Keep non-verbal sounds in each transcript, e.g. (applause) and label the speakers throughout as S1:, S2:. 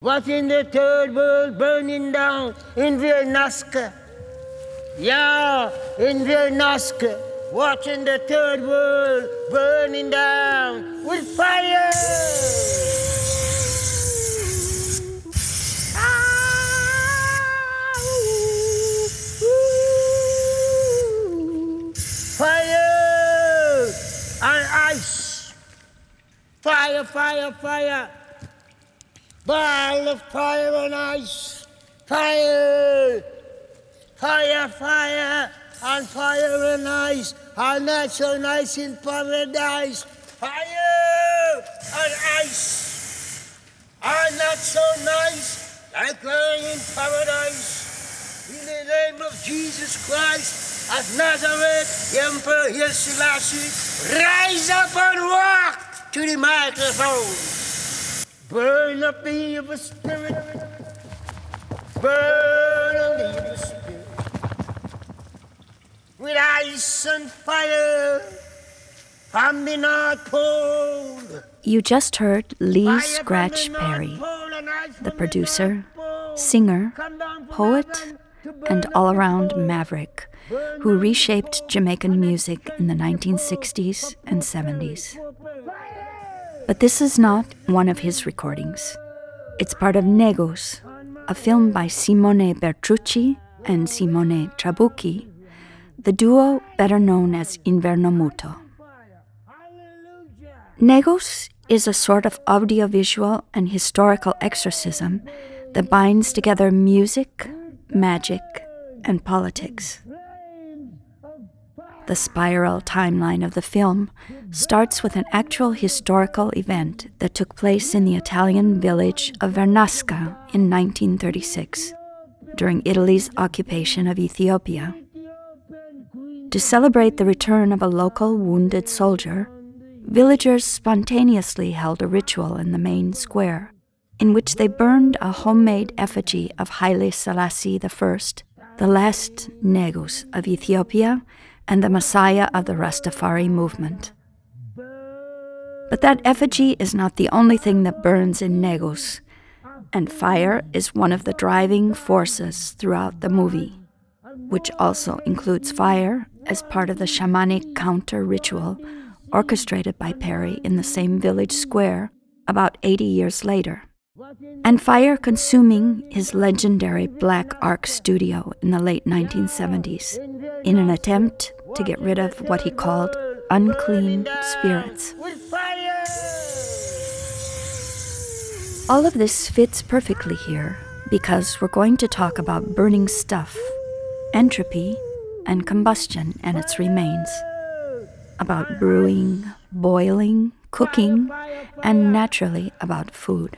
S1: Watching the third world burning down in Vernasca. Yeah, in Vernasca. Watching the third world burning down with fire. Fire and ice. Fire, fire, fire. Ball of fire and ice. Fire. Fire, fire, and fire and ice. Are not so nice in paradise. Fire and ice. Are not so nice like lying in paradise. In the name of Jesus Christ of Nazareth, Emperor Selassie, rise up and walk to the microphone. Burn up the evil spirit. Burn up the evil spirit. With ice and fire from the North Pole.
S2: You just heard Lee Scratch
S1: from the North
S2: Perry,
S1: Pole and ice
S2: the producer, singer,
S1: Come down from
S2: poet,
S1: heaven to burn
S2: and all around maverick who reshaped Jamaican music in the 1960s and 70s. But this is not one of his recordings. It's part of Negus, a film by Simone Bertuzzi and Simone Trabucchi, the duo better known as Inverno Muto. Negus is a sort of audiovisual and historical exorcism that binds together music, magic, and politics. The spiral timeline of the film starts with an actual historical event that took place in the Italian village of Vernasca in 1936 during Italy's occupation of Ethiopia. To celebrate the return of a local wounded soldier, villagers spontaneously held a ritual in the main square in which they burned a homemade effigy of Haile Selassie I, the last Negus of Ethiopia and the Messiah of the Rastafari movement. But that effigy is not the only thing that burns in Negus, and fire is one of the driving forces throughout the movie, which also includes fire as part of the shamanic counter ritual orchestrated by Perry in the same village square about 80 years later. And fire consuming his legendary Black Ark studio in the late 1970s in an attempt to get rid of what he called unclean spirits. All of this fits perfectly here because we're going to talk about burning stuff, entropy, and combustion and its remains, about brewing, boiling, cooking, and naturally about food.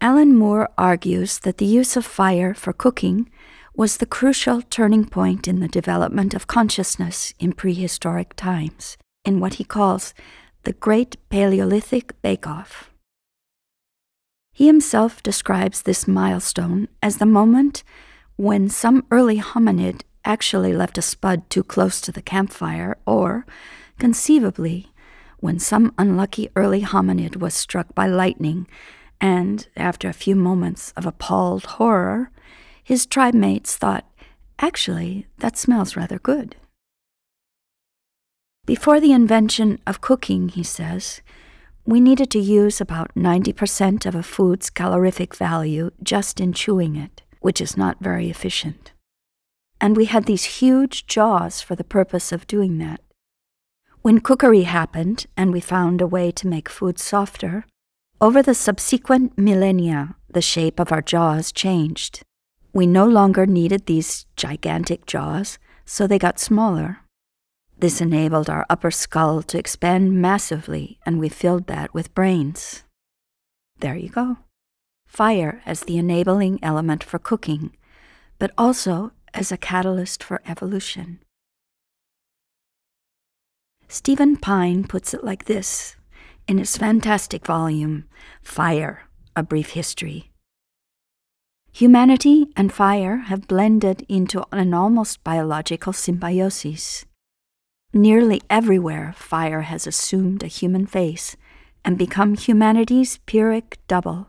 S2: Alan Moore argues that the use of fire for cooking was the crucial turning point in the development of consciousness in prehistoric times, in what he calls the Great Paleolithic Bake Off. He himself describes this milestone as the moment when some early hominid actually left a spud too close to the campfire, or, conceivably, when some unlucky early hominid was struck by lightning and, after a few moments of appalled horror, his tribe mates thought, actually, that smells rather good. Before the invention of cooking, he says, we needed to use about 90% of a food's calorific value just in chewing it, which is not very efficient. And we had these huge jaws for the purpose of doing that. When cookery happened and we found a way to make food softer, over the subsequent millennia, the shape of our jaws changed. We no longer needed these gigantic jaws, so they got smaller. This enabled our upper skull to expand massively, and we filled that with brains. There you go. Fire as the enabling element for cooking, but also as a catalyst for evolution. Stephen Pyne puts it like this in his fantastic volume, Fire A Brief History. Humanity and fire have blended into an almost biological symbiosis. Nearly everywhere, fire has assumed a human face and become humanity's Pyrrhic double.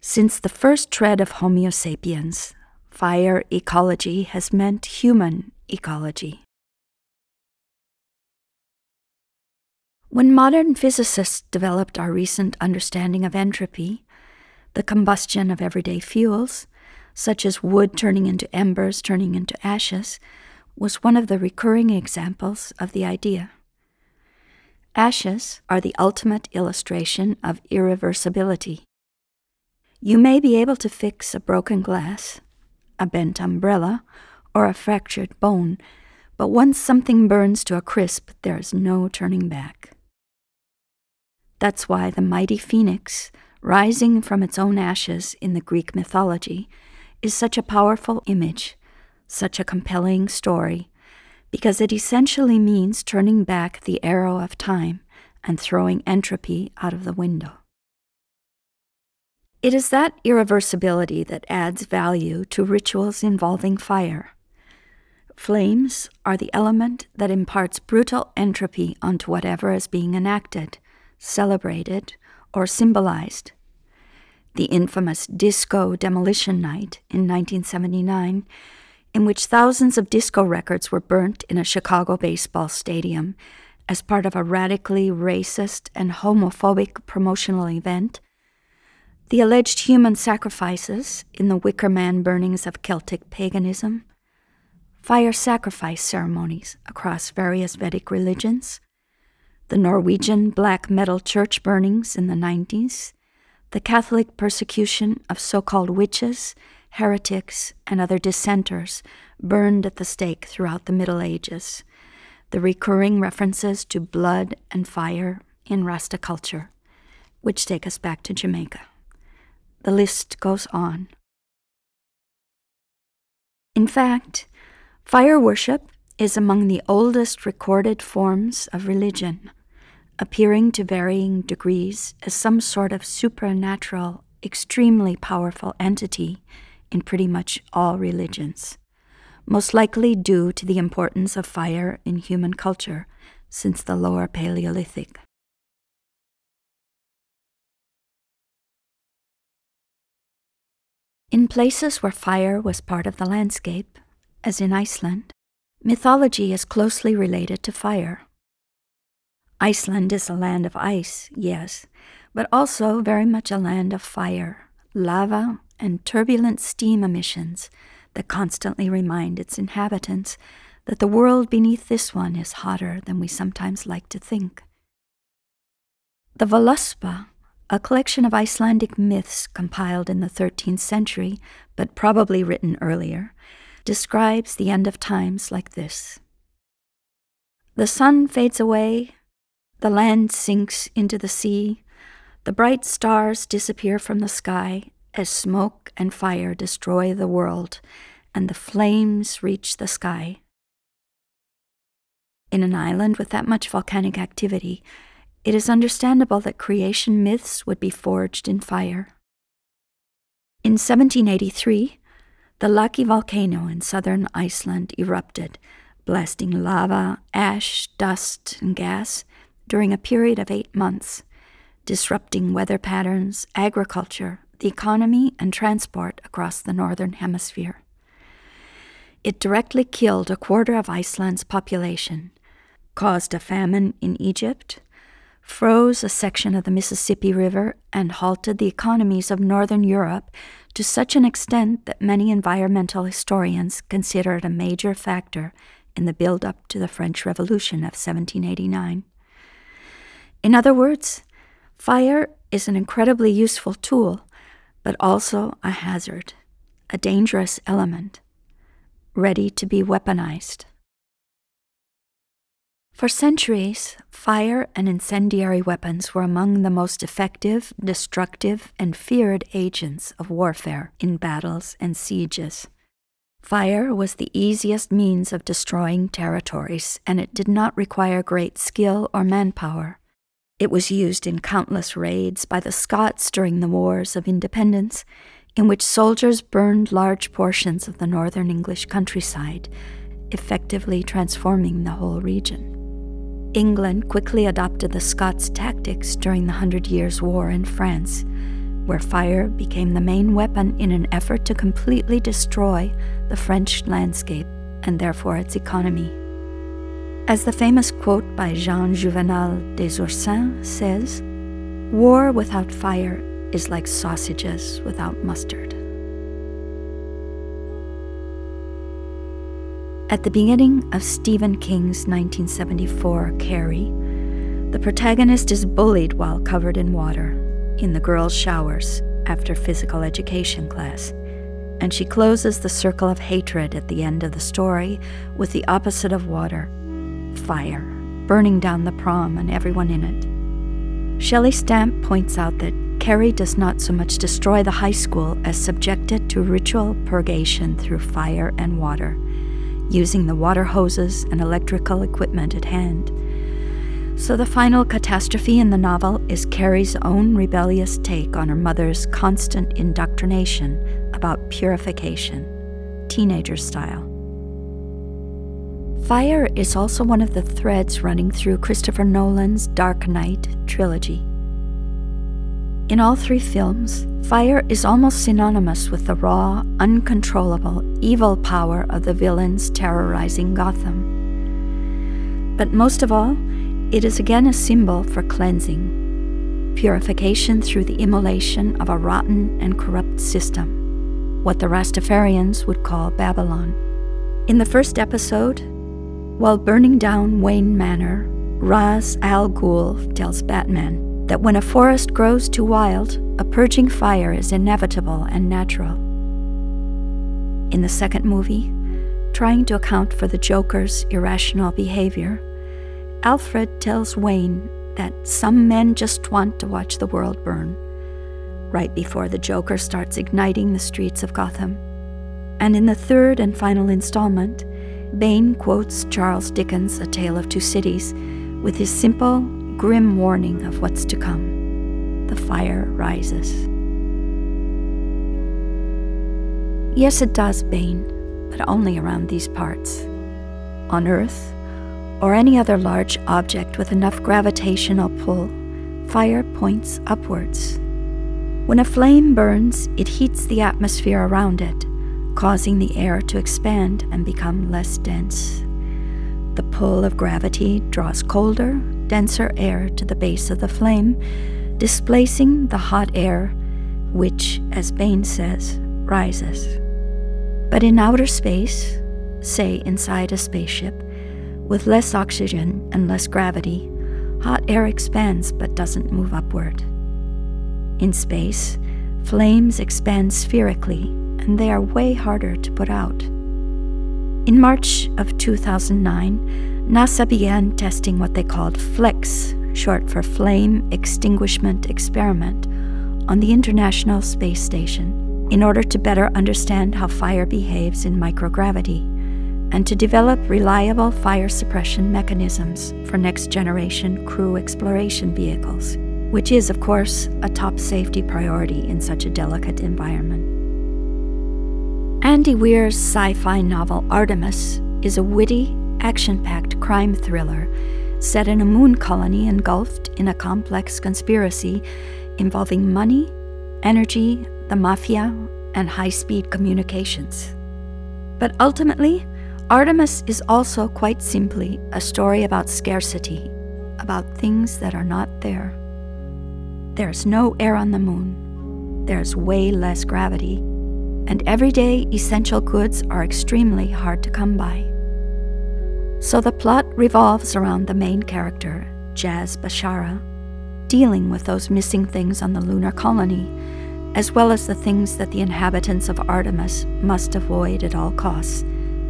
S2: Since the first tread of Homo sapiens, fire ecology has meant human ecology. When modern physicists developed our recent understanding of entropy, the combustion of everyday fuels, such as wood turning into embers, turning into ashes, was one of the recurring examples of the idea. Ashes are the ultimate illustration of irreversibility. You may be able to fix a broken glass, a bent umbrella, or a fractured bone, but once something burns to a crisp, there is no turning back. That's why the mighty phoenix, rising from its own ashes in the Greek mythology, is such a powerful image, such a compelling story, because it essentially means turning back the arrow of time and throwing entropy out of the window. It is that irreversibility that adds value to rituals involving fire. Flames are the element that imparts brutal entropy onto whatever is being enacted, celebrated, or symbolized. The infamous Disco Demolition Night in 1979, in which thousands of disco records were burnt in a Chicago baseball stadium as part of a radically racist and homophobic promotional event, the alleged human sacrifices in the Wicker Man burnings of Celtic paganism, fire sacrifice ceremonies across various Vedic religions, the Norwegian black metal church burnings in the 90s, the Catholic persecution of so called witches, heretics, and other dissenters burned at the stake throughout the Middle Ages, the recurring references to blood and fire in Rasta culture, which take us back to Jamaica. The list goes on. In fact, fire worship is among the oldest recorded forms of religion appearing to varying degrees as some sort of supernatural, extremely powerful entity in pretty much all religions, most likely due to the importance of fire in human culture since the lower Paleolithic. In places where fire was part of the landscape, as in Iceland, mythology is closely related to fire. Iceland is a land of ice, yes, but also very much a land of fire, lava, and turbulent steam emissions that constantly remind its inhabitants that the world beneath this one is hotter than we sometimes like to think. The Voluspa, a collection of Icelandic myths compiled in the 13th century, but probably written earlier, describes the end of times like this The sun fades away, the land sinks into the sea. The bright stars disappear from the sky as smoke and fire destroy the world, and the flames reach the sky. In an island with that much volcanic activity, it is understandable that creation myths would be forged in fire. In 1783, the Laki volcano in southern Iceland erupted, blasting lava, ash, dust, and gas during a period of eight months, disrupting weather patterns, agriculture, the economy, and transport across the northern hemisphere. It directly killed a quarter of Iceland's population, caused a famine in Egypt, froze a section of the Mississippi River, and halted the economies of northern Europe to such an extent that many environmental historians consider it a major factor in the build up to the French Revolution of 1789. In other words, fire is an incredibly useful tool, but also a hazard, a dangerous element, ready to be weaponized. For centuries, fire and incendiary weapons were among the most effective, destructive, and feared agents of warfare in battles and sieges. Fire was the easiest means of destroying territories, and it did not require great skill or manpower. It was used in countless raids by the Scots during the Wars of Independence, in which soldiers burned large portions of the northern English countryside, effectively transforming the whole region. England quickly adopted the Scots tactics during the Hundred Years' War in France, where fire became the main weapon in an effort to completely destroy the French landscape and therefore its economy. As the famous quote by Jean Juvenal des Ursins says, War without fire is like sausages without mustard. At the beginning of Stephen King's 1974 Carrie, the protagonist is bullied while covered in water in the girls' showers after physical education class, and she closes the circle of hatred at the end of the story with the opposite of water fire, burning down the prom and everyone in it. Shelley Stamp points out that Carrie does not so much destroy the high school as subject it to ritual purgation through fire and water using the water hoses and electrical equipment at hand. So the final catastrophe in the novel is Carrie's own rebellious take on her mother's constant indoctrination about purification, teenager style. Fire is also one of the threads running through Christopher Nolan's Dark Knight trilogy. In all three films, fire is almost synonymous with the raw, uncontrollable, evil power of the villains terrorizing Gotham. But most of all, it is again a symbol for cleansing, purification through the immolation of a rotten and corrupt system, what the Rastafarians would call Babylon. In the first episode, while burning down Wayne Manor, Ra's al Ghul tells Batman that when a forest grows too wild, a purging fire is inevitable and natural. In the second movie, trying to account for the Joker's irrational behavior, Alfred tells Wayne that some men just want to watch the world burn, right before the Joker starts igniting the streets of Gotham. And in the third and final installment, Bane quotes Charles Dickens' A Tale of Two Cities with his simple grim warning of what's to come. The fire rises. Yes, it does, Bane, but only around these parts. On Earth, or any other large object with enough gravitational pull, fire points upwards. When a flame burns, it heats the atmosphere around it, causing the air to expand and become less dense. The pull of gravity draws colder denser air to the base of the flame, displacing the hot air, which, as Bane says, rises. But in outer space, say inside a spaceship, with less oxygen and less gravity, hot air expands but doesn't move upward. In space, flames expand spherically and they are way harder to put out. In March of 2009, NASA began testing what they called FLEX, short for Flame Extinguishment Experiment, on the International Space Station in order to better understand how fire behaves in microgravity and to develop reliable fire suppression mechanisms for next generation crew exploration vehicles, which is, of course, a top safety priority in such a delicate environment. Andy Weir's sci fi novel Artemis is a witty action packed crime thriller set in a moon colony engulfed in a complex conspiracy involving money, energy, the mafia, and high speed communications. But ultimately, Artemis is also quite simply a story about scarcity, about things that are not there. There's no air on the moon, there's way less gravity, and everyday essential goods are extremely hard to come by. So the plot revolves around the main character, Jazz Bashara, dealing with those missing things on the lunar colony, as well as the things that the inhabitants of Artemis must avoid at all costs,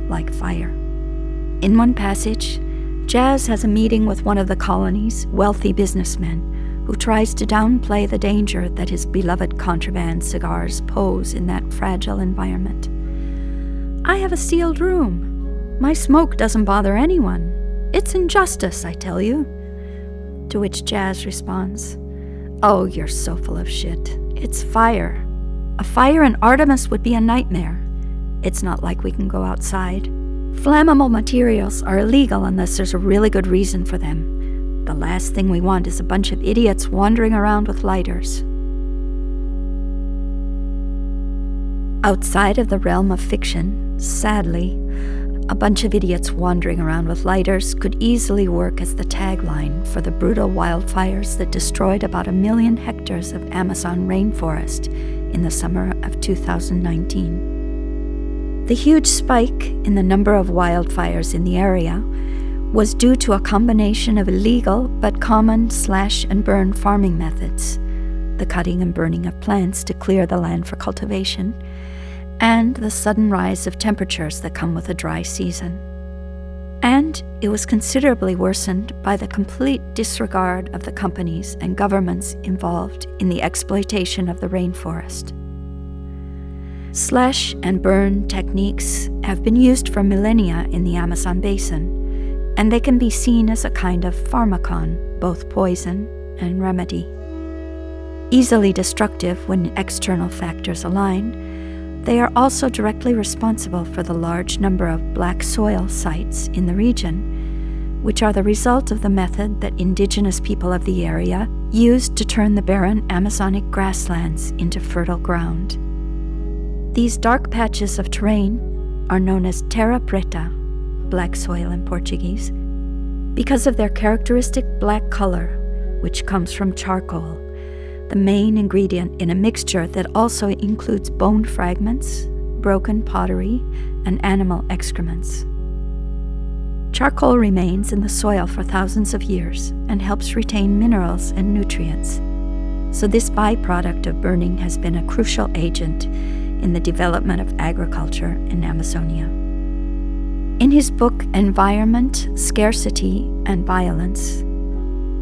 S2: like fire. In one passage, Jazz has a meeting with one of the colony's wealthy businessmen who tries to downplay the danger that his beloved contraband cigars pose in that fragile environment. I have a sealed room, my smoke doesn't bother anyone. It's injustice, I tell you. To which Jazz responds, Oh, you're so full of shit. It's fire. A fire in Artemis would be a nightmare. It's not like we can go outside. Flammable materials are illegal unless there's a really good reason for them. The last thing we want is a bunch of idiots wandering around with lighters. Outside of the realm of fiction, sadly, a bunch of idiots wandering around with lighters could easily work as the tagline for the brutal wildfires that destroyed about a million hectares of Amazon rainforest in the summer of 2019. The huge spike in the number of wildfires in the area was due to a combination of illegal but common slash and burn farming methods, the cutting and burning of plants to clear the land for cultivation and the sudden rise of temperatures that come with a dry season. And it was considerably worsened by the complete disregard of the companies and governments involved in the exploitation of the rainforest. Slash and burn techniques have been used for millennia in the Amazon basin, and they can be seen as a kind of pharmacon, both poison and remedy. Easily destructive when external factors align, they are also directly responsible for the large number of black soil sites in the region, which are the result of the method that indigenous people of the area used to turn the barren Amazonic grasslands into fertile ground. These dark patches of terrain are known as terra preta, black soil in Portuguese, because of their characteristic black color, which comes from charcoal the main ingredient in a mixture that also includes bone fragments, broken pottery, and animal excrements. Charcoal remains in the soil for thousands of years and helps retain minerals and nutrients. So, this byproduct of burning has been a crucial agent in the development of agriculture in Amazonia. In his book Environment, Scarcity, and Violence,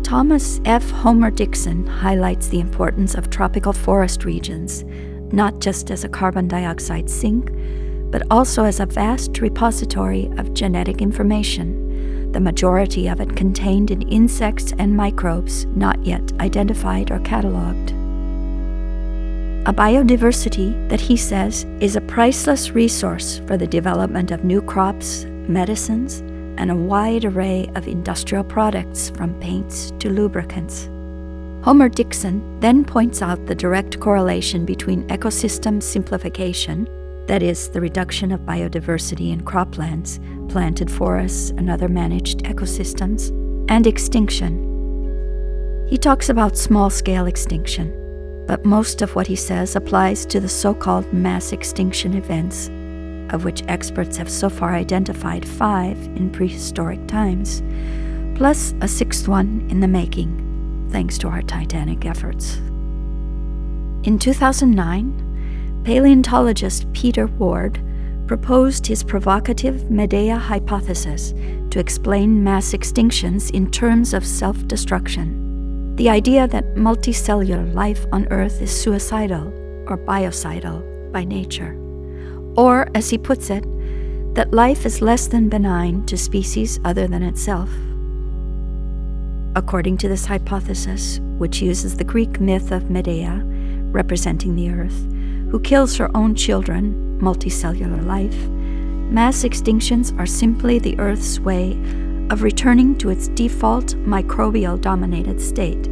S2: Thomas F. Homer Dixon highlights the importance of tropical forest regions, not just as a carbon dioxide sink, but also as a vast repository of genetic information, the majority of it contained in insects and microbes not yet identified or catalogued. A biodiversity that he says is a priceless resource for the development of new crops, medicines, and a wide array of industrial products from paints to lubricants. Homer Dixon then points out the direct correlation between ecosystem simplification, that is, the reduction of biodiversity in croplands, planted forests, and other managed ecosystems, and extinction. He talks about small scale extinction, but most of what he says applies to the so called mass extinction events of which experts have so far identified five in prehistoric times, plus a sixth one in the making, thanks to our titanic efforts. In 2009, paleontologist Peter Ward proposed his provocative Medea hypothesis to explain mass extinctions in terms of self destruction. The idea that multicellular life on Earth is suicidal or biocidal by nature. Or, as he puts it, that life is less than benign to species other than itself. According to this hypothesis, which uses the Greek myth of Medea, representing the Earth, who kills her own children, multicellular life, mass extinctions are simply the Earth's way of returning to its default microbial dominated state.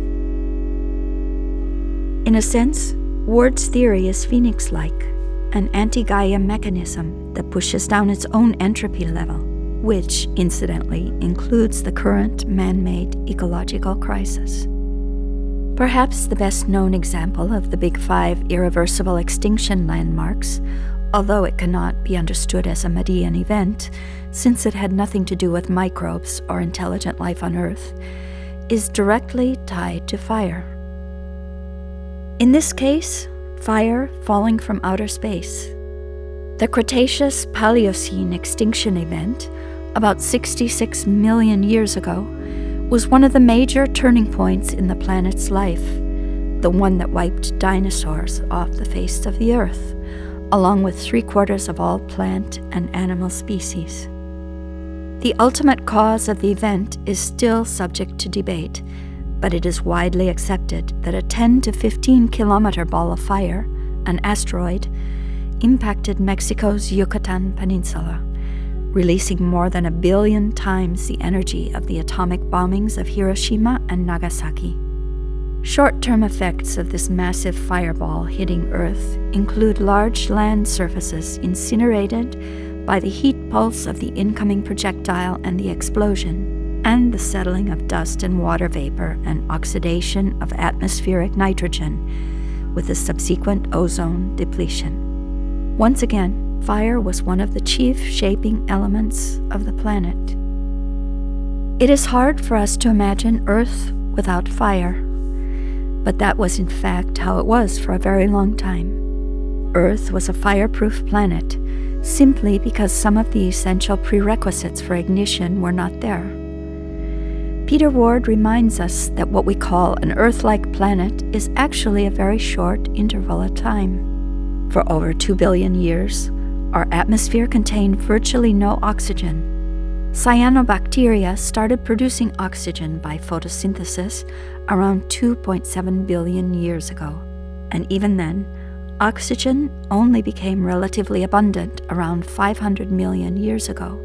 S2: In a sense, Ward's theory is phoenix like an anti Gaia mechanism that pushes down its own entropy level, which, incidentally, includes the current man made ecological crisis. Perhaps the best known example of the Big Five irreversible extinction landmarks, although it cannot be understood as a Median event, since it had nothing to do with microbes or intelligent life on Earth, is directly tied to fire. In this case, fire falling from outer space. The Cretaceous Paleocene extinction event, about 66 million years ago, was one of the major turning points in the planet's life, the one that wiped dinosaurs off the face of the Earth, along with three quarters of all plant and animal species. The ultimate cause of the event is still subject to debate but it is widely accepted that a 10 to 15 kilometer ball of fire, an asteroid, impacted Mexico's Yucatan Peninsula, releasing more than a billion times the energy of the atomic bombings of Hiroshima and Nagasaki. Short term effects of this massive fireball hitting Earth include large land surfaces incinerated by the heat pulse of the incoming projectile and the explosion, and the settling of dust and water vapor and oxidation of atmospheric nitrogen, with the subsequent ozone depletion. Once again, fire was one of the chief shaping elements of the planet. It is hard for us to imagine Earth without fire but that was in fact how it was for a very long time. Earth was a fireproof planet simply because some of the essential prerequisites for ignition were not there. Peter Ward reminds us that what we call an Earth like planet is actually a very short interval of time. For over 2 billion years, our atmosphere contained virtually no oxygen. Cyanobacteria started producing oxygen by photosynthesis around 2.7 billion years ago, and even then, oxygen only became relatively abundant around 500 million years ago.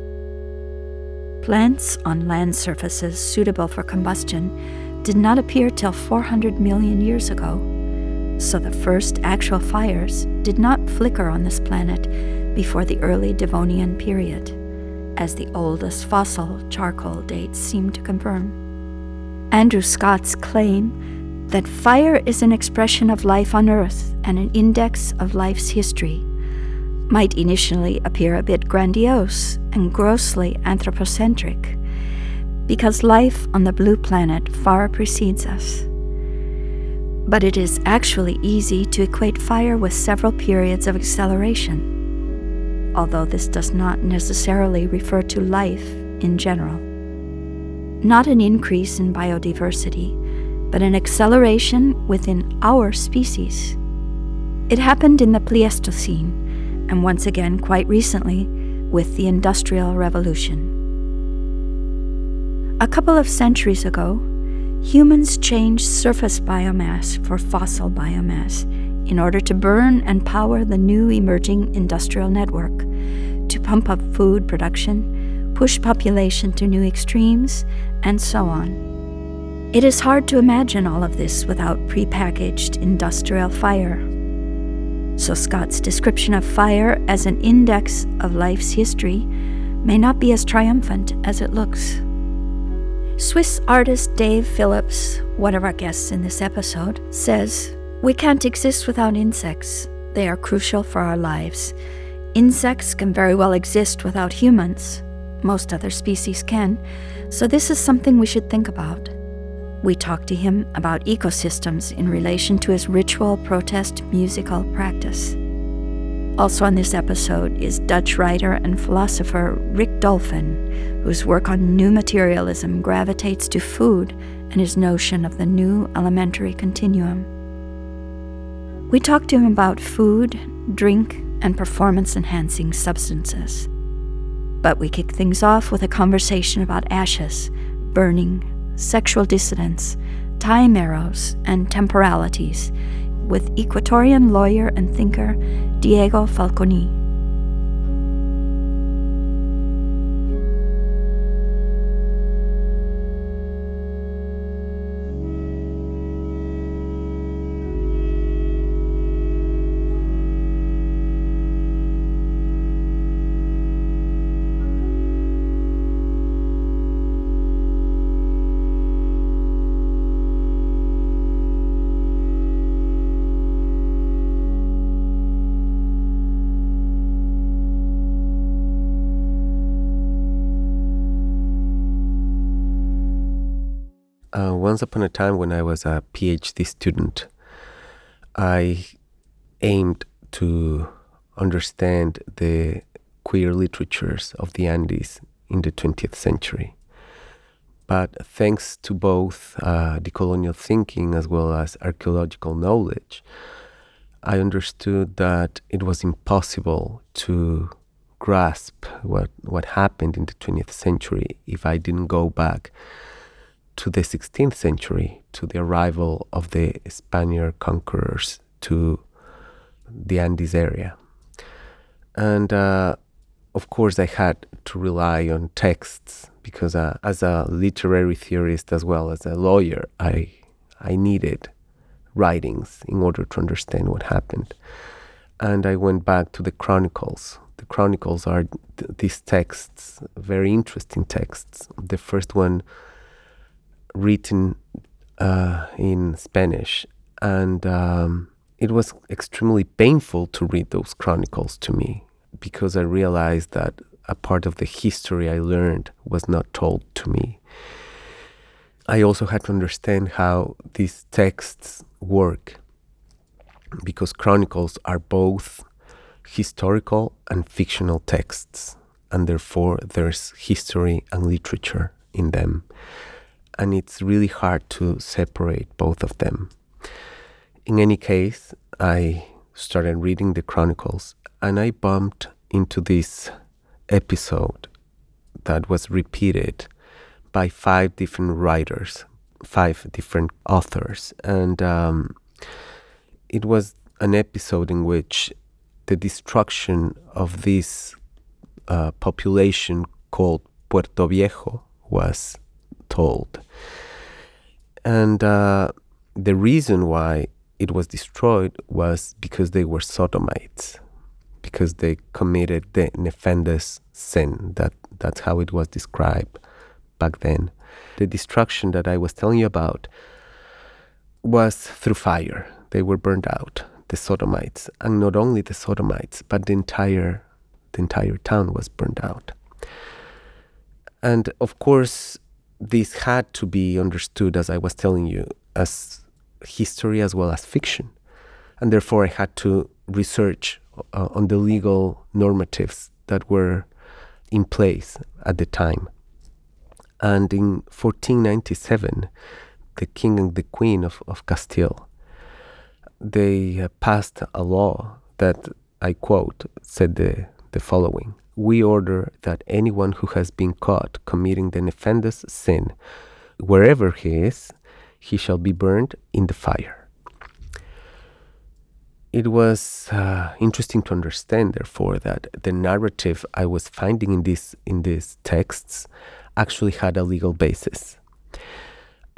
S2: Plants on land surfaces suitable for combustion did not appear till 400 million years ago, so the first actual fires did not flicker on this planet before the early Devonian period, as the oldest fossil charcoal dates seem to confirm. Andrew Scott's claim that fire is an expression of life on Earth and an index of life's history might initially appear a bit grandiose and grossly anthropocentric, because life on the blue planet far precedes us. But it is actually easy to equate fire with several periods of acceleration, although this does not necessarily refer to life in general not an increase in biodiversity, but an acceleration within our species. It happened in the Pleistocene, and once again quite recently with the Industrial Revolution. A couple of centuries ago, humans changed surface biomass for fossil biomass in order to burn and power the new emerging industrial network, to pump up food production push population to new extremes, and so on. It is hard to imagine all of this without prepackaged industrial fire. So, Scott's description of fire as an index of life's history may not be as triumphant as it looks. Swiss artist Dave Phillips, one of our guests in this episode, says We can't exist without insects. They are crucial for our lives. Insects can very well exist without humans most other species can, so this is something we should think about. We talked to him about ecosystems in relation to his ritual protest musical practice. Also on this episode is Dutch writer and philosopher Rick Dolphijn, whose work on new materialism gravitates to food and his notion of the new elementary continuum. We talked to him about food, drink, and performance enhancing substances. But we kick things off with a conversation about ashes, burning, sexual dissidence, time arrows, and temporalities with Ecuadorian lawyer and thinker Diego
S3: Falconí. Once upon a time, when I was a PhD student, I aimed to understand the queer literatures of the Andes in the 20th century. But thanks to both uh, decolonial thinking as well as archaeological knowledge, I understood that it was impossible to grasp what, what happened in the 20th century if I didn't go back to the 16th century, to the arrival of the Spaniard conquerors to the Andes area. And uh, of course, I had to rely on texts because uh, as a literary theorist as well as a lawyer, I I needed writings in order to understand what happened. And I went back to the chronicles. The chronicles are th- these texts, very interesting texts. The first one written uh, in Spanish, and um, it was extremely painful to read those chronicles to me because I realized that a part of the history I learned was not told to me. I also had to understand how these texts work because chronicles are both historical and fictional texts, and therefore there's history and literature in them. And it's really hard to separate both of them. In any case, I started reading the chronicles and I bumped into this episode that was repeated by five different writers, five different authors. And um, it was an episode in which the destruction of this uh, population called Puerto Viejo was told. And uh, the reason why it was destroyed was because they were sodomites, because they committed the nefandous sin. That that's how it was described back then. The destruction that I was telling you about was through fire. They were burned out, the sodomites, and not only the sodomites, but the entire the entire town was burned out. And of course, this had to be understood, as I was telling you, as history as well as fiction. And therefore, I had to research uh, on the legal normatives that were in place at the time. And in 1497, the king and the queen of, of Castile, they uh, passed a law that, I quote, said the, the following We order that anyone who has been caught committing the nefandous sin, wherever he is, he shall be burned in the fire. It was uh, interesting to understand, therefore, that the narrative I was finding in these in these texts actually had a legal basis,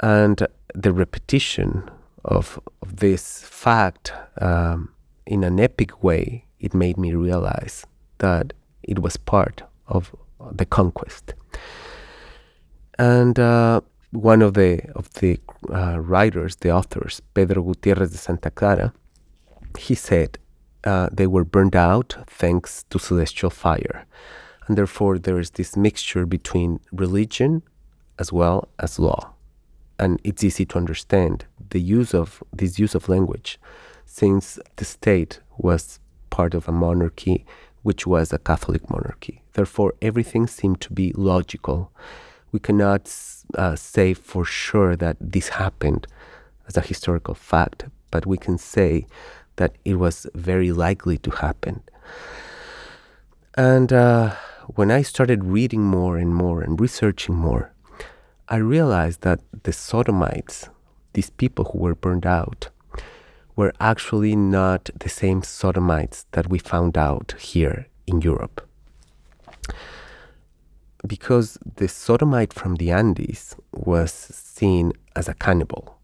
S3: and the repetition of, of this fact um, in an epic way it made me realize that it was part of the conquest. And uh, one of the of the uh, writers, the authors, Pedro Gutierrez de Santa Clara, he said uh, they were burned out thanks to celestial fire, and therefore there is this mixture between religion as well as law, and it's easy to understand the use of this use of language, since the state was part of a monarchy which was a Catholic monarchy. Therefore, everything seemed to be logical. We cannot uh, say for sure that this happened as a historical fact, but we can say that it was very likely to happen. And uh, when I started reading more and more and researching more, I realized that the Sodomites, these people who were burned out, were actually not the same Sodomites that we found out here in Europe. Because the Sodomite from the Andes was seen as a cannibal.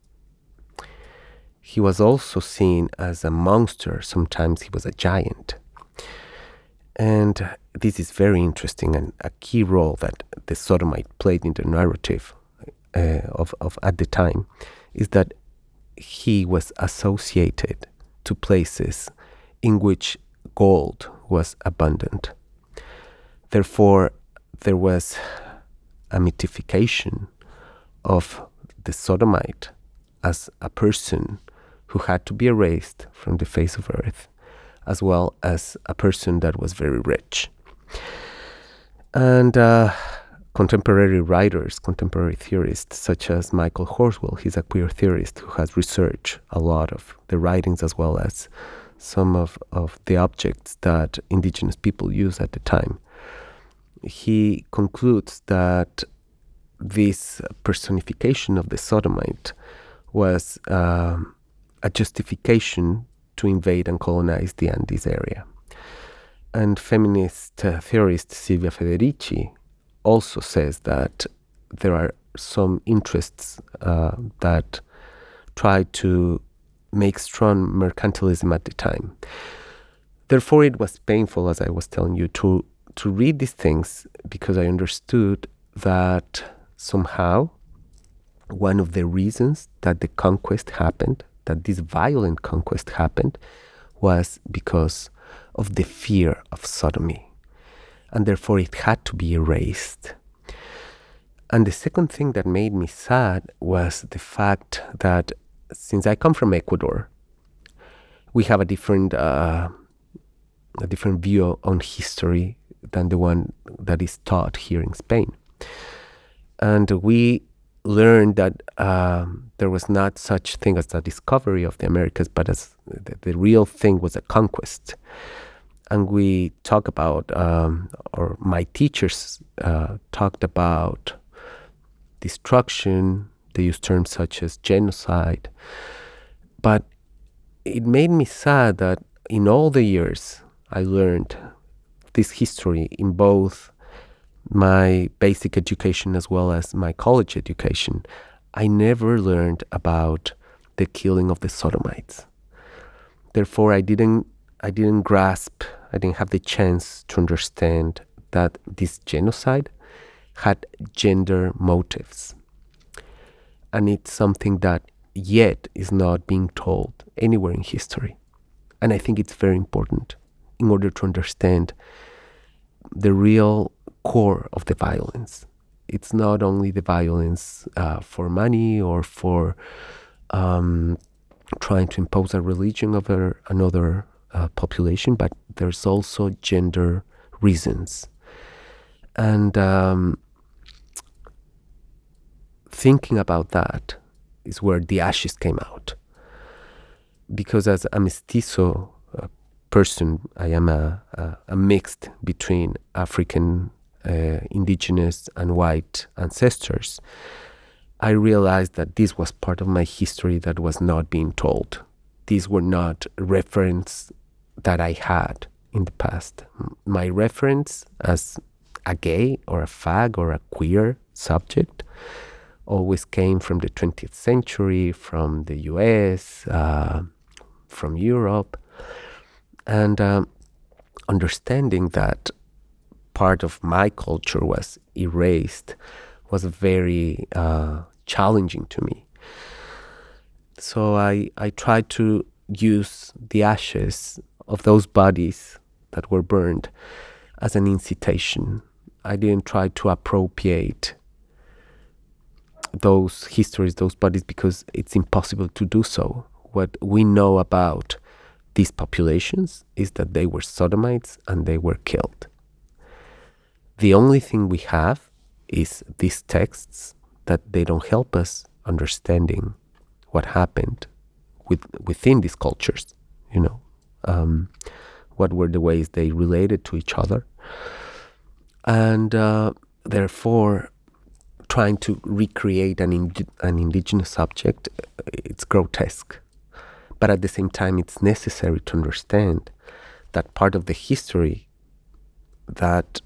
S3: He was also seen as a monster, sometimes he was a giant. And this is very interesting and a key role that the Sodomite played in the narrative uh, of, of at the time is that he was associated to places in which gold was abundant. Therefore, there was a mythification of the sodomite as a person who had to be erased from the face of earth, as well as a person that was very rich. And uh, contemporary writers, contemporary theorists, such as Michael Horswell, he's a queer theorist who has researched a lot of the writings as well as some of, of the objects that indigenous people use at the time. He concludes that this personification of the sodomite was um, a justification to invade and colonize the Andes area. And feminist uh, theorist Silvia Federici also says that there are some interests uh, that try to make strong mercantilism at the time. Therefore, it was painful, as I was telling you, to, to read these things because I understood that somehow one of the reasons that the conquest happened, that this violent conquest happened, was because of the fear of sodomy. And therefore, it had to be erased. And the second thing that made me sad was the fact that since I come from Ecuador, we have a different uh, a different view on history than the one that is taught here in Spain, and we learned that um, there was not such thing as the discovery of the Americas, but as the, the real thing was a conquest. And we talk about, um, or my teachers uh, talked about destruction. They use terms such as genocide. But it made me sad that in all the years I learned this history in both my basic education as well as my college education, I never learned about the killing of the Sodomites. Therefore, I didn't, I didn't grasp, I didn't have the chance to understand that this genocide had gender motives. And it's something that yet is not being told anywhere in history. And I think it's very important in order to understand the real core of the violence. It's not only the violence uh, for money or for um, trying to impose a religion over another uh, population, but there's also gender reasons. And um, thinking about that is where the ashes came out. Because as a mestizo uh, person, I am a, a, a mixed between African, uh, indigenous, and white ancestors. I realized that this was part of my history that was not being told. These were not reference that I had in the past. My reference as a gay or a fag or a queer subject always came from the 20th century, from the US, uh, from Europe. And um, understanding that part of my culture was erased was very uh, challenging to me. So I, I tried to use the ashes of those bodies that were burned as an incitation. I didn't try to appropriate those histories, those bodies, because it's impossible to do so. What we know about these populations is that they were sodomites and they were killed. The only thing we have is these texts that they don't help us understanding what happened with, within these cultures, you know, um, what were the ways they related to each other. And uh, therefore, trying to recreate an, an indigenous subject, it's grotesque. But at the same time, it's necessary to understand that part of the history that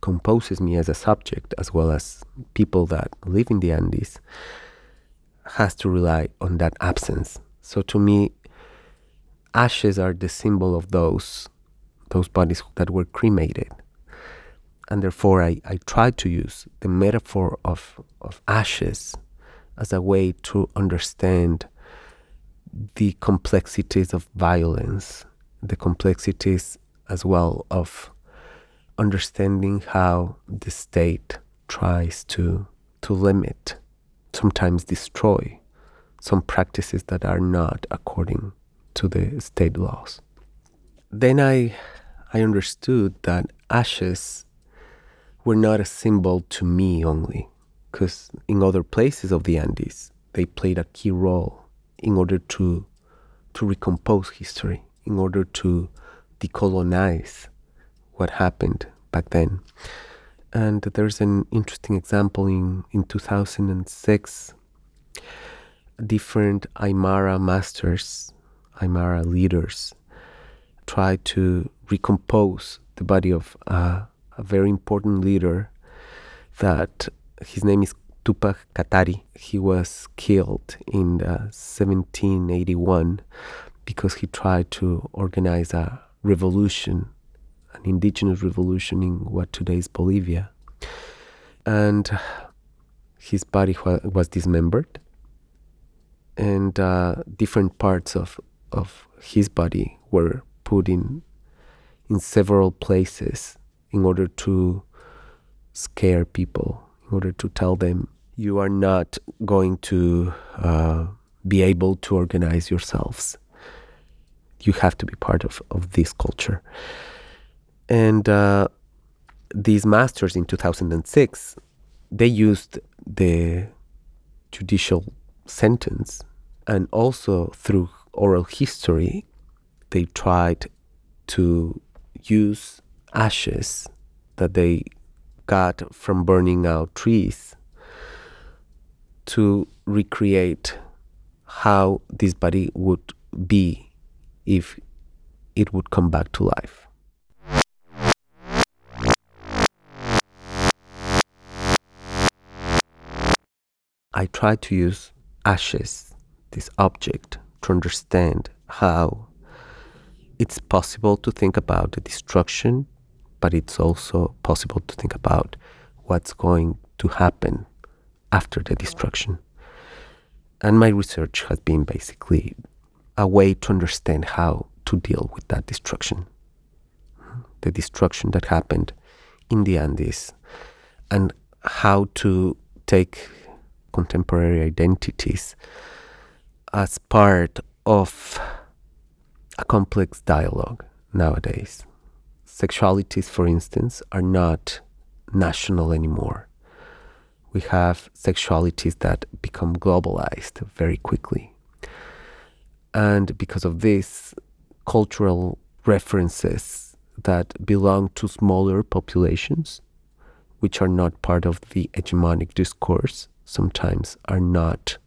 S3: composes me as a subject, as well as people that live in the Andes, has to rely on that absence. So to me, ashes are the symbol of those those bodies that were cremated. And therefore I, I try to use the metaphor of, of ashes as a way to understand the complexities of violence, the complexities as well of understanding how the state tries to to limit, sometimes destroy some practices that are not according to the state laws. Then I I understood that ashes were not a symbol to me only, because in other places of the Andes, they played a key role in order to, to recompose history, in order to decolonize what happened back then. And there's an interesting example in, in 2006. Different Aymara masters, Aymara leaders, tried to recompose the body of uh, a very important leader that his name is Tupac Katari. He was killed in uh, 1781 because he tried to organize a revolution, an indigenous revolution in what today is Bolivia. And his body was dismembered, and uh, different parts of, of his body were put in in several places in order to scare people, in order to tell them you are not going to uh, be able to organize yourselves. You have to be part of, of this culture. And uh, these masters in 2006, they used the judicial sentence and also through oral history, they tried to use ashes that they got from burning out trees to recreate how this body would be if it would come back to life. I try to use ashes, this object, to understand how it's possible to think about the destruction, but it's also possible to think about what's going to happen after the destruction. And my research has been basically a way to understand how to deal with that destruction. The destruction that happened in the Andes, and how to take contemporary identities as part of a complex dialogue nowadays. Sexualities, for instance, are not national anymore. We have sexualities that become globalized very quickly. And because of this, cultural references that belong to smaller populations, which are not part of the hegemonic discourse, sometimes are not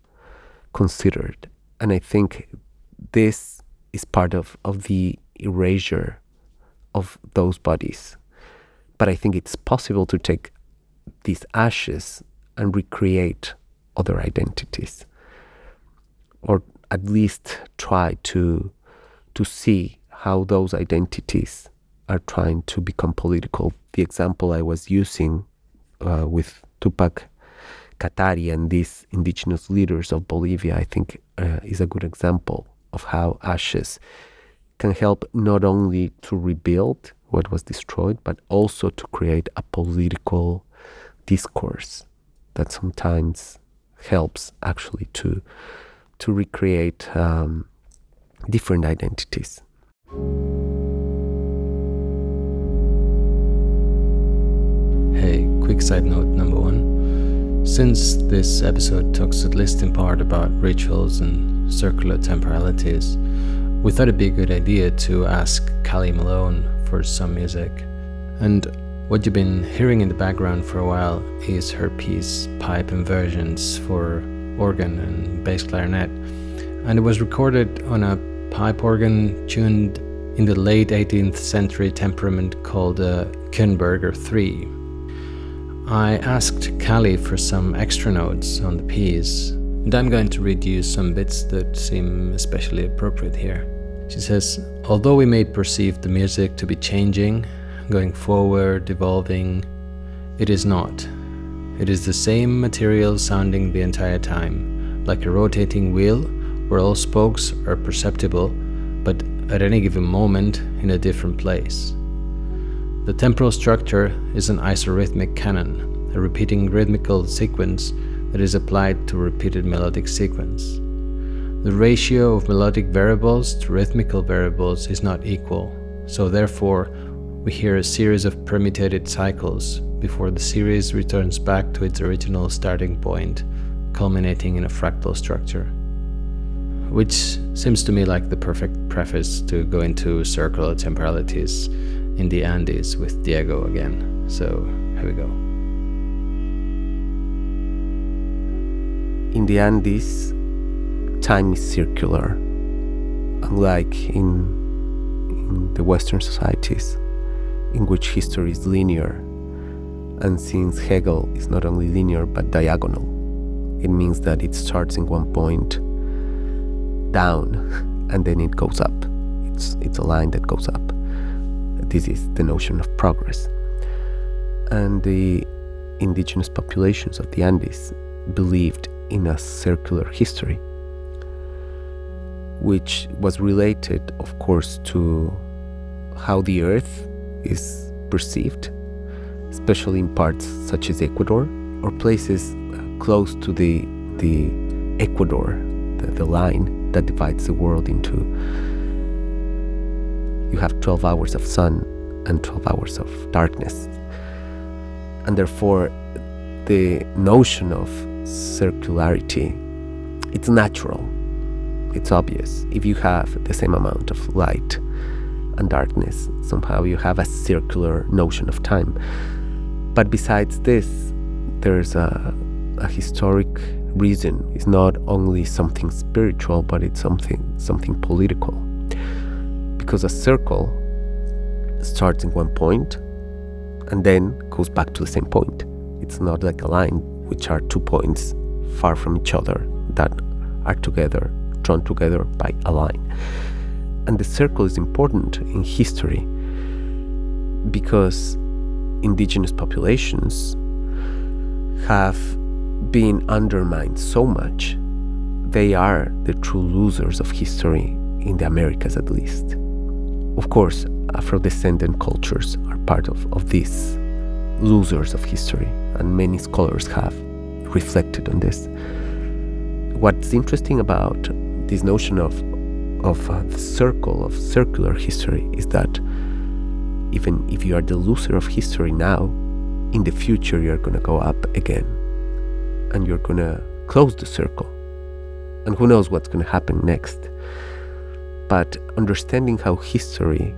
S3: considered. And I think this is part of, of the erasure of those bodies. But I think it's possible to take these ashes and recreate other identities, or at least try to to see how those identities are trying to become political. The example I was using uh, with Tupac Katari and these indigenous leaders of Bolivia, I think, uh, is a good example of how ashes can help not only to rebuild what was destroyed, but also to create a political discourse that sometimes helps actually to to recreate um, different identities.
S4: Hey, quick side note number one. Since this episode talks at least in part about rituals and circular temporalities, we thought it'd be a good idea to ask Kali Malone for some music. And what you've been hearing in the background for a while is her piece Pipe Inversions for organ and bass clarinet. And it was recorded on a pipe organ tuned in the late 18th century temperament called uh, a Kirnberger 3. I asked Kali for some extra notes on the piece, and I'm going to read you some bits that seem especially appropriate here. She says, Although we may perceive the music to be changing, going forward, evolving, it is not. It is the same material sounding the entire time, like a rotating wheel where all spokes are perceptible, but at any given moment in a different place. The temporal structure is an isorhythmic canon, a repeating rhythmical sequence that is applied to repeated melodic sequence. The ratio of melodic variables to rhythmical variables is not equal, so therefore we hear a series of permutated cycles before the series returns back to its original starting point, culminating in a fractal structure. Which seems to me like the perfect preface to go into circular temporalities in the Andes with Diego again. So here we go.
S3: in the Andes, time is circular, unlike in, in the Western societies. in which history is linear. And since Hegel is not only linear but diagonal, it means that it starts in one point down (laughs) and then it goes up. It's, it's a line that goes up. This is the notion of progress. And the indigenous populations of the Andes believed in a circular history, which was related, of course, to how the earth is perceived, especially in parts such as Ecuador or places uh, close to the, the equator, the, the line that divides the world into. You have 12 hours of sun and 12 hours of darkness. And therefore, the notion of circularity it's natural. It's obvious. If you have the same amount of light and darkness somehow you have a circular notion of time. But besides this there's a, a historic reason. It's not only something spiritual but it's something something political because a circle starts in one point and then goes back to the same point it's not like a line, which are two points far from each other that are together, drawn together by a line. And the circle is important in history because indigenous populations have been undermined so much. They are the true losers of history in the Americas, at least. Of course, Afro descendant cultures are part of, of this losers of history, and many scholars have reflected on this. What's interesting about this notion of of uh, the circle of circular history is that even if you are the loser of history now, in the future you're going to go up again, and you're going to close the circle, and who knows what's going to happen next. But understanding how history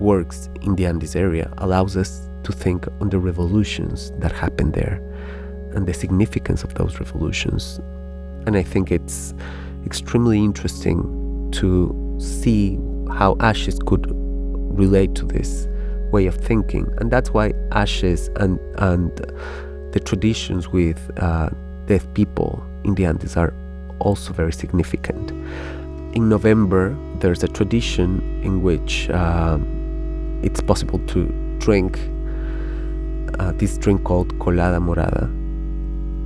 S3: works in the Andes area allows us to think on the revolutions that happened there and the significance of those revolutions. And I think it's extremely interesting to see how ashes could relate to this way of thinking. And that's why ashes and, and the traditions with uh, deaf people in the Andes are also very significant. In November, there's a tradition in which uh, it's possible to drink uh, this drink called colada morada.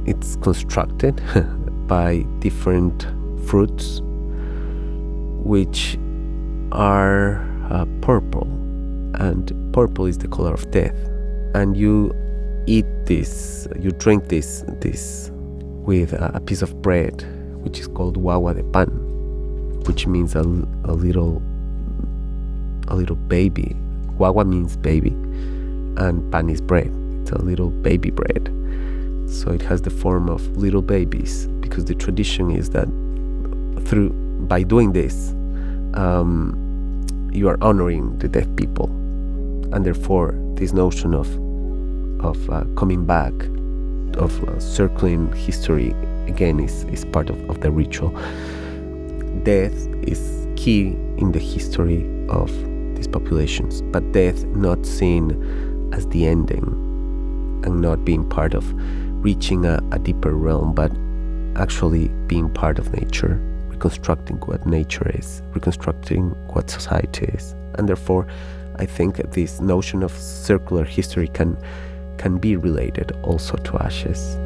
S3: It's constructed (laughs) by different fruits, which are uh, purple, and purple is the color of death. And you eat this, you drink this, this with a piece of bread, which is called guagua de pan, which means a, a little, a little baby. Guagua means baby, and pan is bread. It's a little baby bread. So it has the form of little babies because the tradition is that through by doing this, um, you are honoring the dead people, and therefore this notion of of uh, coming back, of uh, circling history again is, is part of, of the ritual. Death is key in the history of these populations, but death not seen as the ending and not being part of reaching a, a deeper realm, but actually being part of nature, reconstructing what nature is, reconstructing what society is. And therefore, I think this notion of circular history can can be related also to ashes.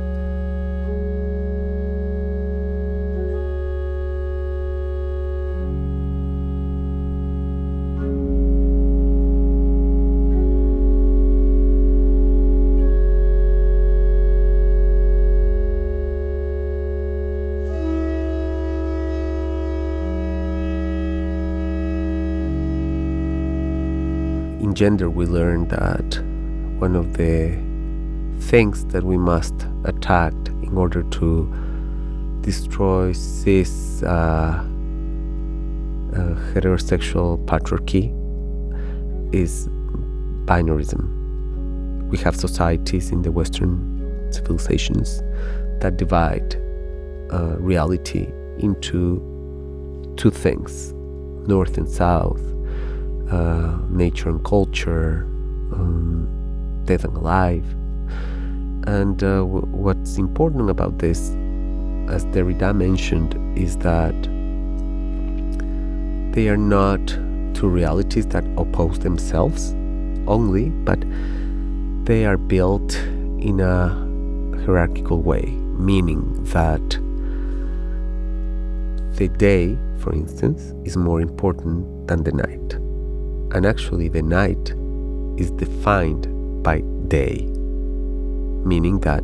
S3: Gender, we learned that one of the things that we must attack in order to destroy this uh, uh, heterosexual patriarchy is binarism. We have societies in the Western civilizations that divide uh, reality into two things north and south, uh, nature and culture, um, dead and alive. And uh, w- what's important about this, as Derrida mentioned, is that they are not two realities that oppose themselves only, but they are built in a hierarchical way, meaning that the day, for instance, is more important than the night. And actually, the night is defined by day, meaning that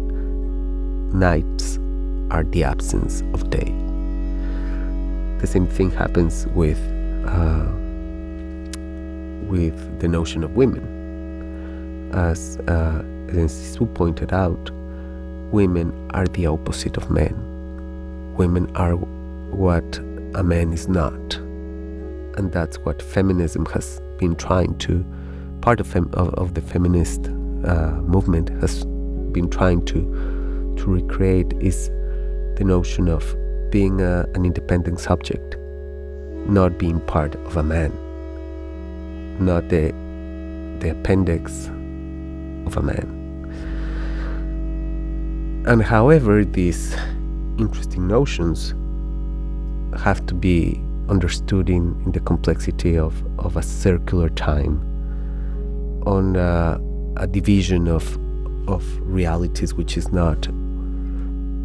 S3: nights are the absence of day. The same thing happens with uh, with the notion of women. As uh, Cixous pointed out, women are the opposite of men. Women are what a man is not. And that's what feminism has been trying to, part of, of, of, the feminist uh, movement has been trying to, to recreate is the notion of being a, an independent subject, not being part of a man, not the, the appendix of a man. And however, these interesting notions have to be understood in, in the complexity of, of a circular time, on uh, a division of, of realities which is not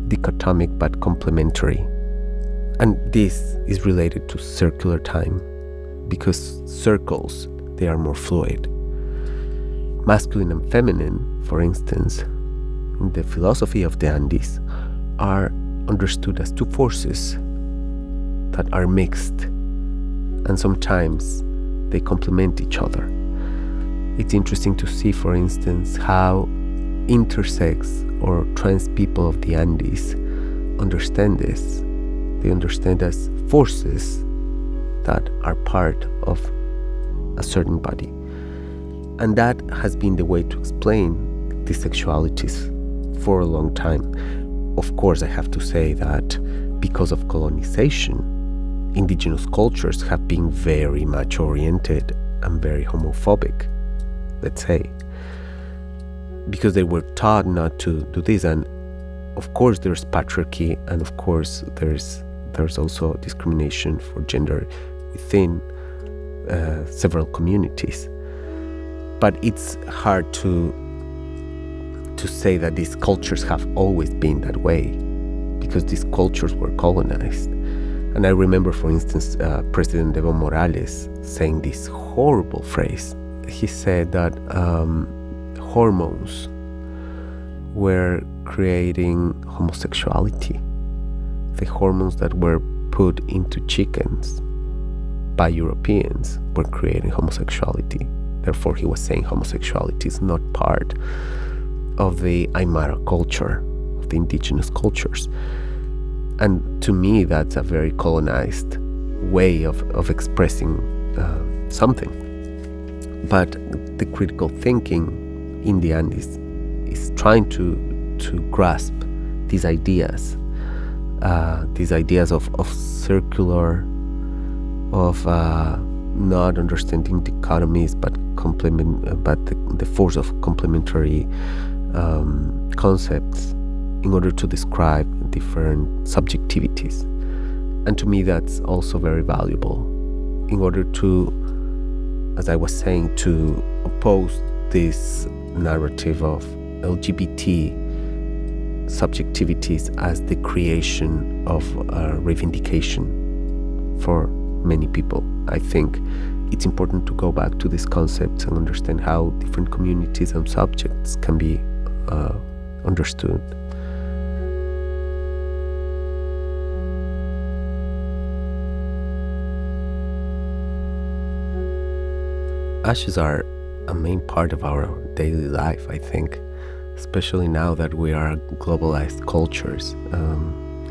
S3: dichotomic but complementary. And this is related to circular time because circles they are more fluid. Masculine and feminine, for instance, in the philosophy of the Andes, are understood as two forces that are mixed and sometimes they complement each other. It's interesting to see, for instance, how intersex or trans people of the Andes understand this. They understand as forces that are part of a certain body. And that has been the way to explain these sexualities for a long time. Of course, I have to say that because of colonization, indigenous cultures have been very much oriented and very homophobic, let's say, because they were taught not to do this. And of course, there's patriarchy, and of course, there's there's also discrimination for gender within uh, several communities. But it's hard to to say that these cultures have always been that way, because these cultures were colonized. And I remember, for instance, uh, President Evo Morales saying this horrible phrase. He said that um, hormones were creating homosexuality. The hormones that were put into chickens by Europeans were creating homosexuality. Therefore, he was saying homosexuality is not part of the Aymara culture, of the indigenous cultures. And to me, that's a very colonized way of, of expressing uh, something. But the critical thinking in the Andes is trying to, to grasp these ideas, uh, these ideas of, of circular, of uh, not understanding dichotomies, but complement, but the, the, force of complementary um, concepts in order to describe different subjectivities. And to me, that's also very valuable in order to, as I was saying, to oppose this narrative of LGBT subjectivities as the creation of a reivindication for many people. I think it's important to go back to these concepts and understand how different communities and subjects can be uh, understood. Ashes are a main part of our daily life, I think, especially now that we are globalized cultures. Um,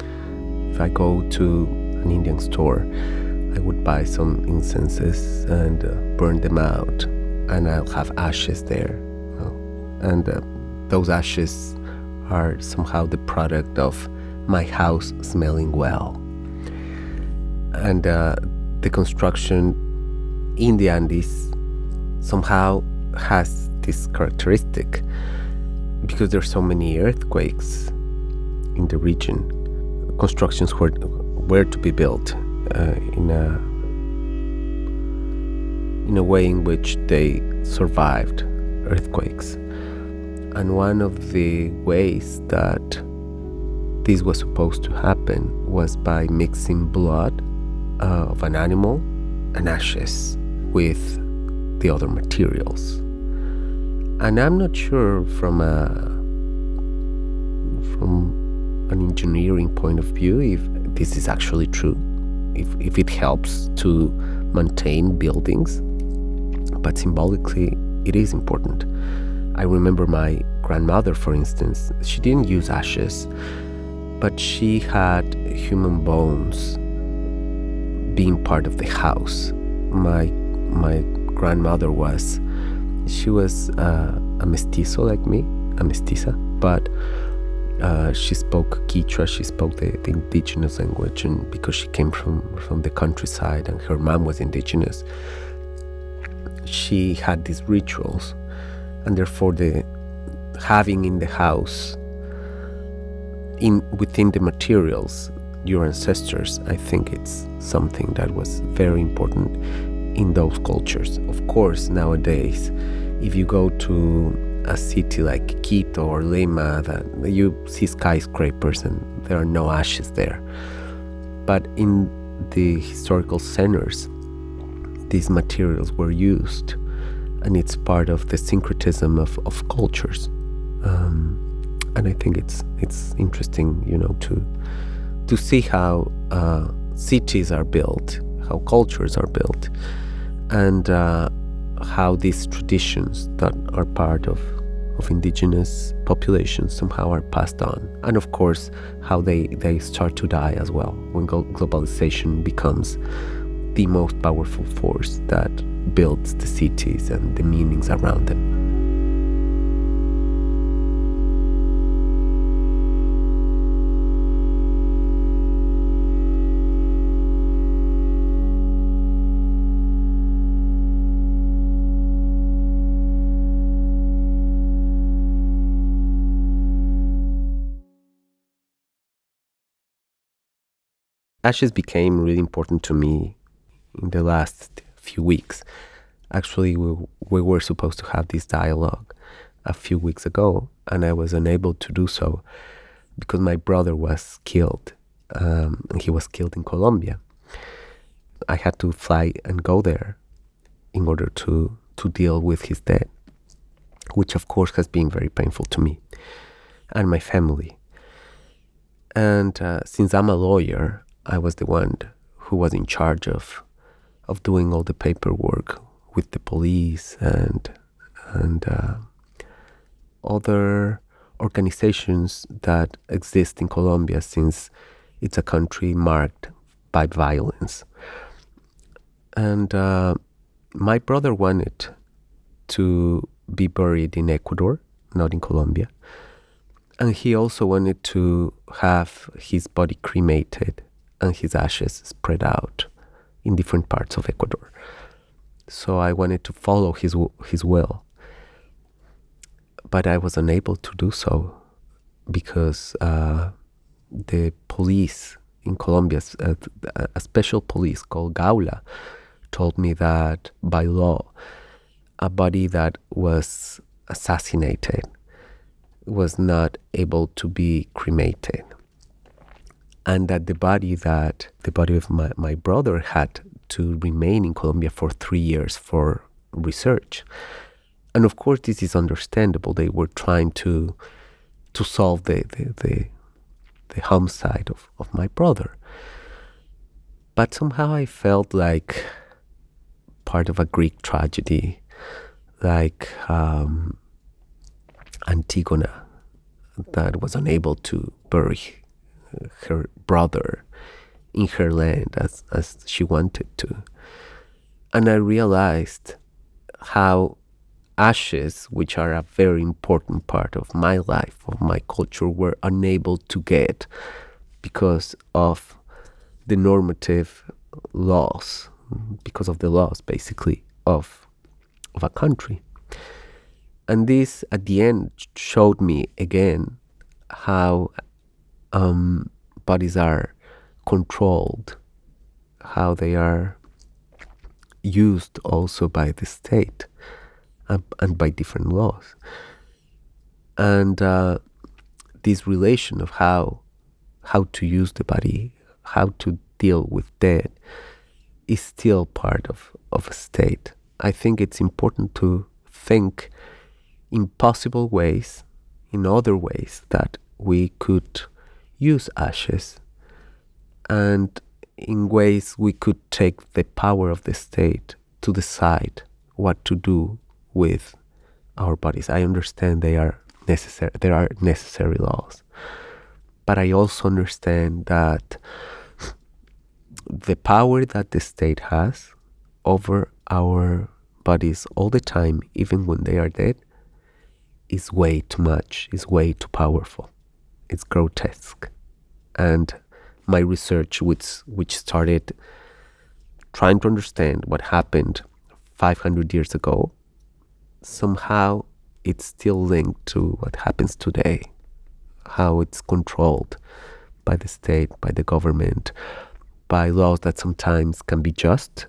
S3: if I go to an Indian store, I would buy some incenses and uh, burn them out, and I'll have ashes there. and uh, those ashes are somehow the product of my house smelling well. And uh, the construction in the Andes somehow has this characteristic because there's so many earthquakes in the region. Constructions were were to be built uh, in a in a way in which they survived earthquakes. And one of the ways that this was supposed to happen was by mixing blood uh, of an animal and ashes with the other materials. And I'm not sure from a from an engineering point of view if this is actually true, if, if it helps to maintain buildings, but symbolically it is important. I remember my grandmother, for instance, she didn't use ashes, but she had human bones being part of the house. My my grandmother was she was uh, a mestizo like me, a mestiza, but uh, she spoke Quechua, she spoke the, the, indigenous language, and because she came from, from the countryside and her mom was indigenous, she had these rituals, and therefore the having in the house, in within the materials, your ancestors, I think it's something that was very important in those cultures. Of course, nowadays, if you go to a city like Quito or Lima, that you see skyscrapers and there are no ashes there. But in the historical centers, these materials were used, and it's part of the syncretism of, of cultures. Um, and I think it's it's interesting, you know, to to see how uh, cities are built, how cultures are built, and uh, how these traditions that are part of of indigenous populations somehow are passed on. And of course how they, they start to die as well when globalization becomes the most powerful force that builds the cities and the meanings around them Ashes became really important to me in the last few weeks. Actually, we, we were supposed to have this dialogue a few weeks ago, and I was unable to do so because my brother was killed. Um, he was killed in Colombia. I had to fly and go there in order to, to deal with his death, which of course has been very painful to me and my family. And uh, since I'm a lawyer, I was the one who was in charge of of doing all the paperwork with the police and and uh, other organizations that exist in Colombia since it's a country marked by violence. And uh, my brother wanted to be buried in Ecuador, not in Colombia. And he also wanted to have his body cremated and his ashes spread out in different parts of Ecuador. So I wanted to follow his his will, but I was unable to do so because uh, the police in Colombia, uh, a special police called Gaula, told me that by law, a body that was assassinated was not able to be cremated and that the body that the body of my, my brother had to remain in Colombia for three years for research. And of course, this is understandable. They were trying to to solve the the, the, the homicide of, of my brother. But somehow I felt like part of a Greek tragedy, like um, Antigona, that was unable to bury her brother in her land as, as she wanted to. And I realized how ashes, which are a very important part of my life, of my culture, were unable to get because of the normative laws, because of the laws basically of, of a country. And this at the end showed me again how um, bodies are controlled, how they are used also by the state and, and by different laws. And uh, this relation of how how to use the body, how to deal with death, is still part of, of a state. I think it's important to think in possible ways, in other ways that we could use ashes and in ways we could take the power of the state to decide what to do with our bodies. I understand they are necessary there are necessary laws. But I also understand that the power that the state has over our bodies all the time, even when they are dead, is way too much, is way too powerful. It's grotesque. And my research, which, which started trying to understand what happened 500 years ago, somehow it's still linked to what happens today, how it's controlled by the state, by the government, by laws that sometimes can be just.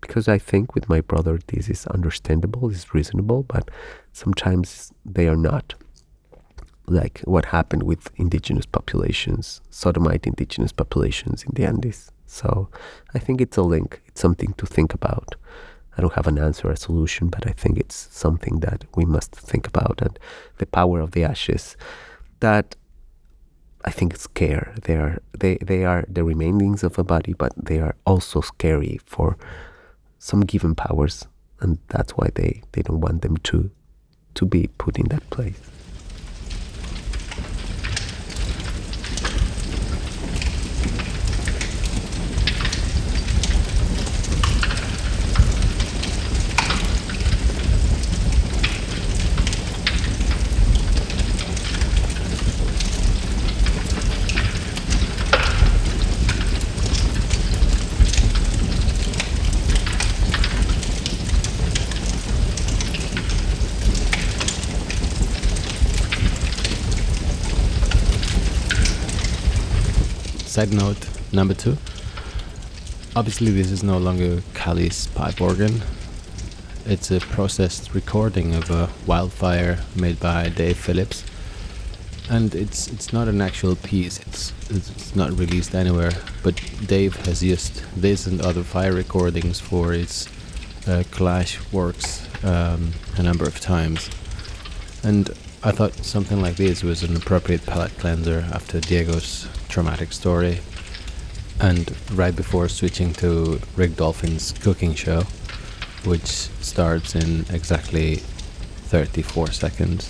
S3: Because I think with my brother, this is understandable, is reasonable, but sometimes they are not. Like what happened with indigenous populations, sodomite indigenous populations in the Andes. So I think it's a link, it's something to think about. I don't have an answer, or a solution, but I think it's something that we must think about and the power of the ashes that I think scare. They are they, they are the remainings of a body, but they are also scary for some given powers and that's why they, they don't want them to to be put in that place.
S4: Side note number two. Obviously, this is no longer Kali's pipe organ. It's a processed recording of a wildfire made by Dave Phillips, and it's it's not an actual piece. It's it's not released anywhere. But Dave has used this and other fire recordings for its uh, collage works um, a number of times, and I thought something like this was an appropriate palate cleanser after Diego's traumatic story, and right before switching to Rick Dolphijn's cooking show, which starts in exactly 34 seconds.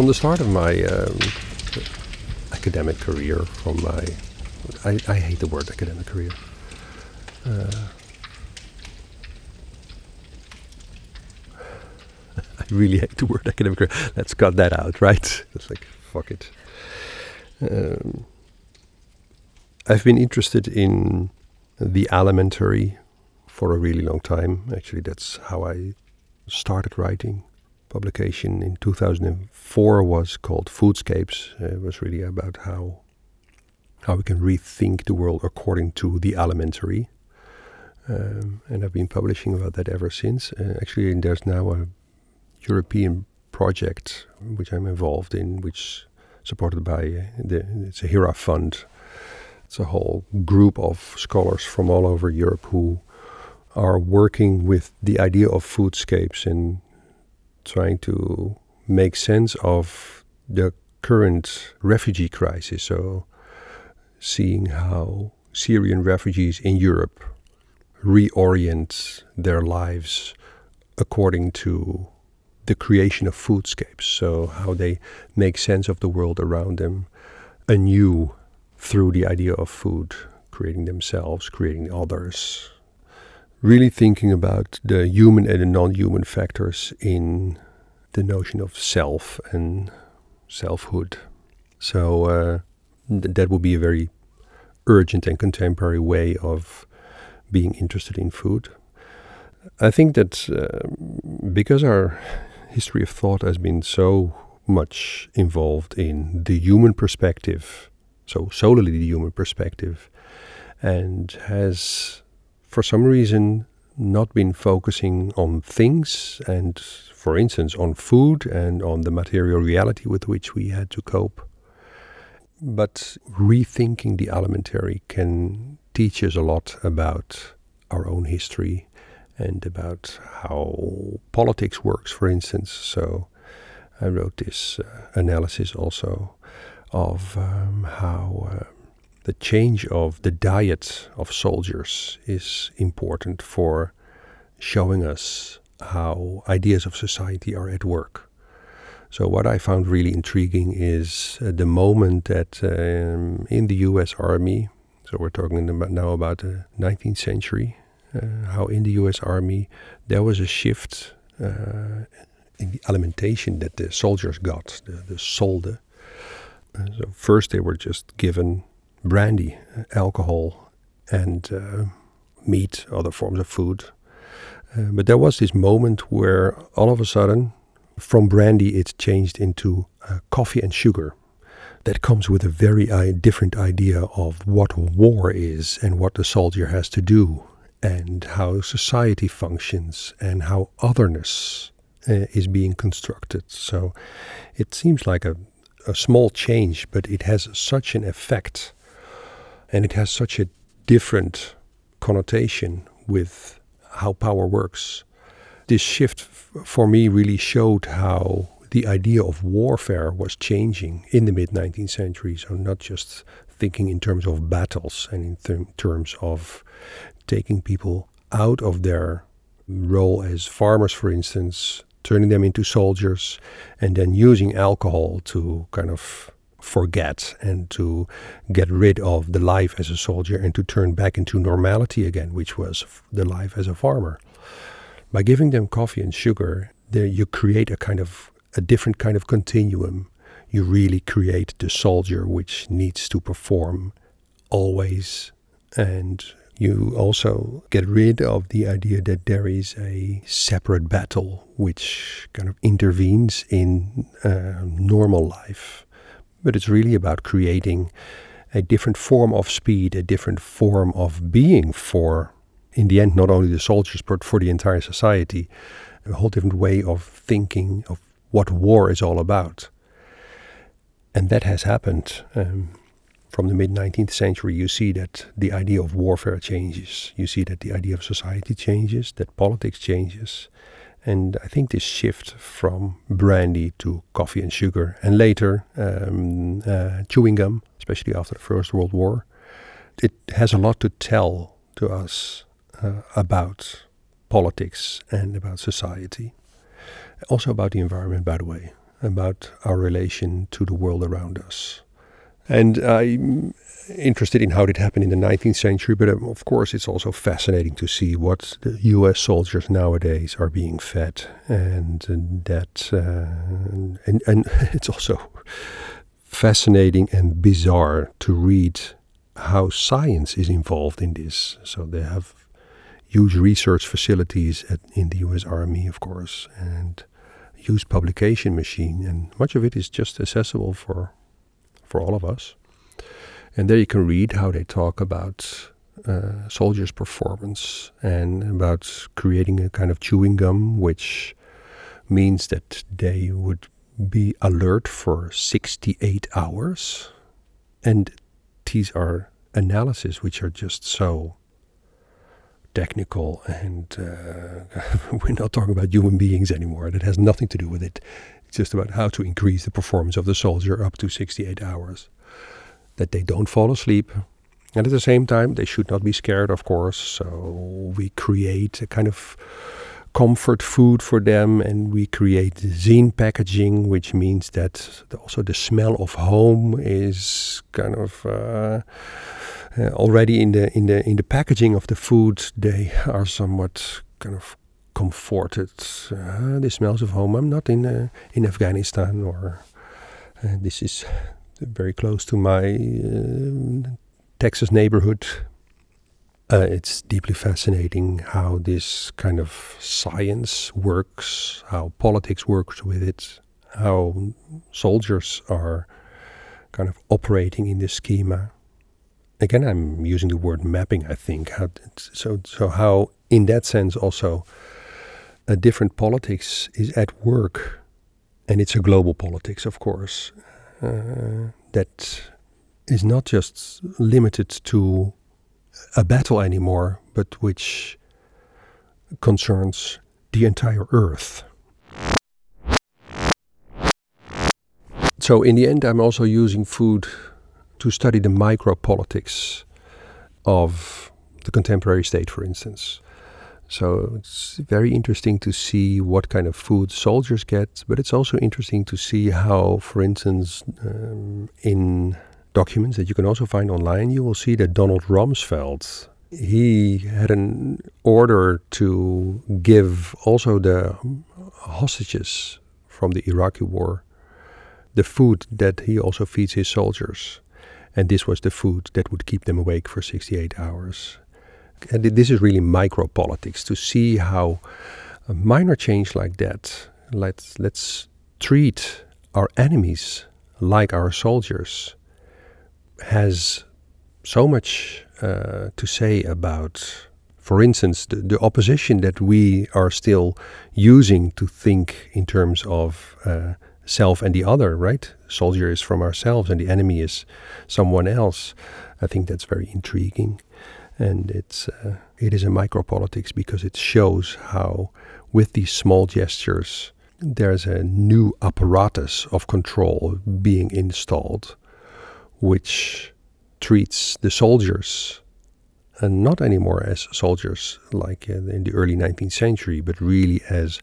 S5: From the start of my um, academic career, from my, I, I, hate the word academic career. Uh, (laughs) I really hate the word academic career. Let's cut that out, right? (laughs) It's like, fuck it. Um, I've been interested in the alimentary for a really long time. Actually, that's how I started writing publication in 2004 was called Foodscapes. Uh, it was really about how how we can rethink the world according to the alimentary. Um, and I've been publishing about that ever since. Uh, actually, there's now a European project which I'm involved in, which supported by uh, the it's a HERA fund. It's a whole group of scholars from all over Europe who are working with the idea of foodscapes and trying to make sense of the current refugee crisis. So, seeing how Syrian refugees in Europe reorient their lives according to the creation of foodscapes. So, how they make sense of the world around them anew through the idea of food, creating themselves, creating others. Really thinking about the human and the non human factors in the notion of self and selfhood. So, uh, th- that would be a very urgent and contemporary way of being interested in food. I think that uh, because our history of thought has been so much involved in the human perspective, so solely the human perspective, and has for some reason not been focusing on things and, for instance, on food and on the material reality with which we had to cope. But rethinking the alimentary can teach us a lot about our own history and about how politics works, for instance. So I wrote this uh, analysis also of um, how uh, the change of the diet of soldiers is important for showing us how ideas of society are at work. So, what I found really intriguing is uh, the moment that um, in the US Army, so we're talking about now about the 19th century, uh, how in the US Army there was a shift uh, in the alimentation that the soldiers got, the, the solde. Uh, so, first they were just given brandy, alcohol, and uh, meat, other forms of food. Uh, but there was this moment where all of a sudden from brandy it changed into uh, coffee and sugar. That comes with a very uh, different idea of what war is and what the soldier has to do, and how society functions, and how otherness uh, is being constructed. So it seems like a, a small change, but it has such an effect, and it has such a different connotation with how power works this shift for me really showed how the idea of warfare was changing in the mid 19th century. So, not just thinking in terms of battles and in th- terms of taking people out of their role as farmers, for instance, turning them into soldiers, and then using alcohol to kind of forget and to get rid of the life as a soldier and to turn back into normality again, which was the life as a farmer by giving them coffee and sugar, there you create a kind of a different kind of continuum. You really create the soldier which needs to perform always, and you also get rid of the idea that there is a separate battle which kind of intervenes in uh, normal life. But it's really about creating a different form of speed, a different form of being for in the end, not only the soldiers, but for the entire society, a whole different way of thinking of what war is all about. And that has happened. Um, from the mid 19th century, you see that the idea of warfare changes. You see that the idea of society changes, that politics changes. And I think this shift from brandy to coffee and sugar, and later um, uh, chewing gum, especially after the First World War, it has a lot to tell to us uh, about politics and about society. Also about the environment, by the way, about our relation to the world around us. And I'm interested in how it happened in the 19th century, but um, of course, it's also fascinating to see what the US soldiers nowadays are being fed. And, and that, uh, and, and (laughs) it's also fascinating and bizarre to read how science is involved in this. So they have huge research facilities at, in the U.S. Army, of course, and huge publication machine, and much of it is just accessible for for all of us. And there you can read how they talk about uh, soldiers' performance and about creating a kind of chewing gum, which means that they would be alert for 68 hours. And these are analyses which are just so technical and uh, (laughs) we're not talking about human beings anymore. it has nothing to do with it. It's just about how to increase the performance of the soldier up to 68 hours. That they don't fall asleep, And at the same time, they should not be scared, of course. So we create a kind of comfort food for them and we create zine packaging which means that also the smell of home is kind of uh, uh, already in the in the in the packaging of the food they are somewhat kind of comforted uh, the smells of home i'm not in uh, in afghanistan or uh, this is very close to my uh, texas neighborhood uh, it's deeply fascinating how this kind of science works, how politics works with it, how soldiers are kind of operating in this schema. Again, I'm using the word mapping. I think so so how in that sense also a different politics is at work, and it's a global politics, of course, uh, Uh, that is not just limited to a battle anymore, but which concerns the entire Earth. So, in the end, I'm also using food to study the micropolitics of the contemporary state, for instance. So, it's very interesting to see what kind of food soldiers get, but it's also interesting to see how, for instance, um, in documents that you can also find online, you will see that Donald Rumsfeld he had an order to give also the hostages from the Iraqi war the food that he also feeds his soldiers. And this was the food that would keep them awake for 68 hours. And this is really micro politics to see how a minor change like that, let's, let's treat our enemies like our soldiers has so much uh, to say about, for instance, the, the, opposition that we are still using to think in terms of uh, self and the other, right? Soldier is from ourselves and the enemy is someone else. I think that's very intriguing. And it's, uh, it is a micropolitics because it shows how, with these small gestures, there's a new apparatus of control being installed which treats the soldiers and not anymore as soldiers like in the early 19th century, but really as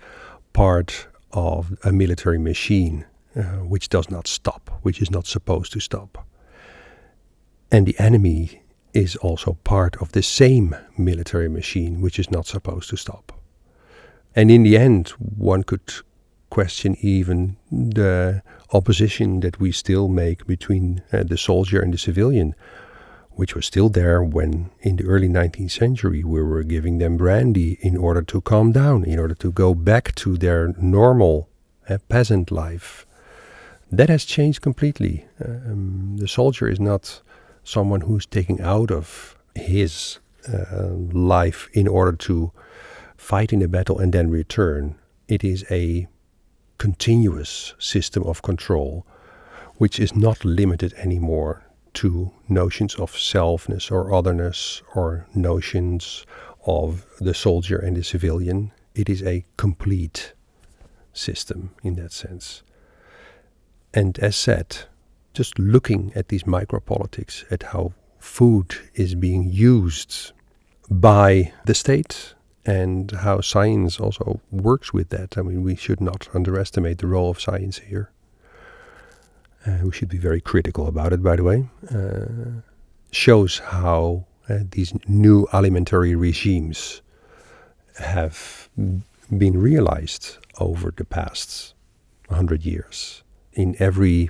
S5: part of a military machine uh, which does not stop, which is not supposed to stop. And the enemy is also part of the same military machine which is not supposed to stop. And in the end, one could question even the opposition that we still make between uh, the soldier and the civilian, which was still there when, in the early 19th century, we were giving them brandy in order to calm down, in order to go back to their normal uh, peasant life. That has changed completely. Um, the soldier is not someone who's taking out of his uh, life in order to fight in a battle and then return. It is a continuous system of control, which is not limited anymore to notions of selfness or otherness or notions of the soldier and the civilian. It is a complete system in that sense. And as said, just looking at these micropolitics, at how food is being used by the state and how science also works with that. I mean, we should not underestimate the role of science here. Uh, we should be very critical about it, by the way. Uh, shows how uh, these new alimentary regimes have been realized over the past 100 years. In every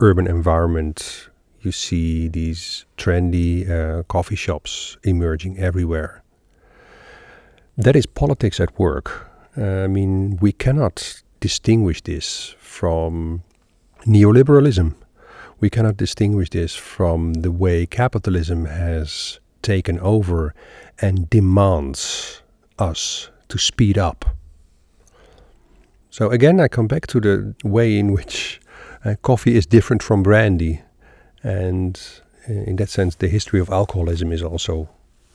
S5: urban environment, you see these trendy uh, coffee shops emerging everywhere that is politics at work. Uh, I mean, we cannot distinguish this from neoliberalism. We cannot distinguish this from the way capitalism has taken over and demands us to speed up. So, again, I come back to the way in which uh, coffee is different from brandy. And uh, in that sense, the history of alcoholism is also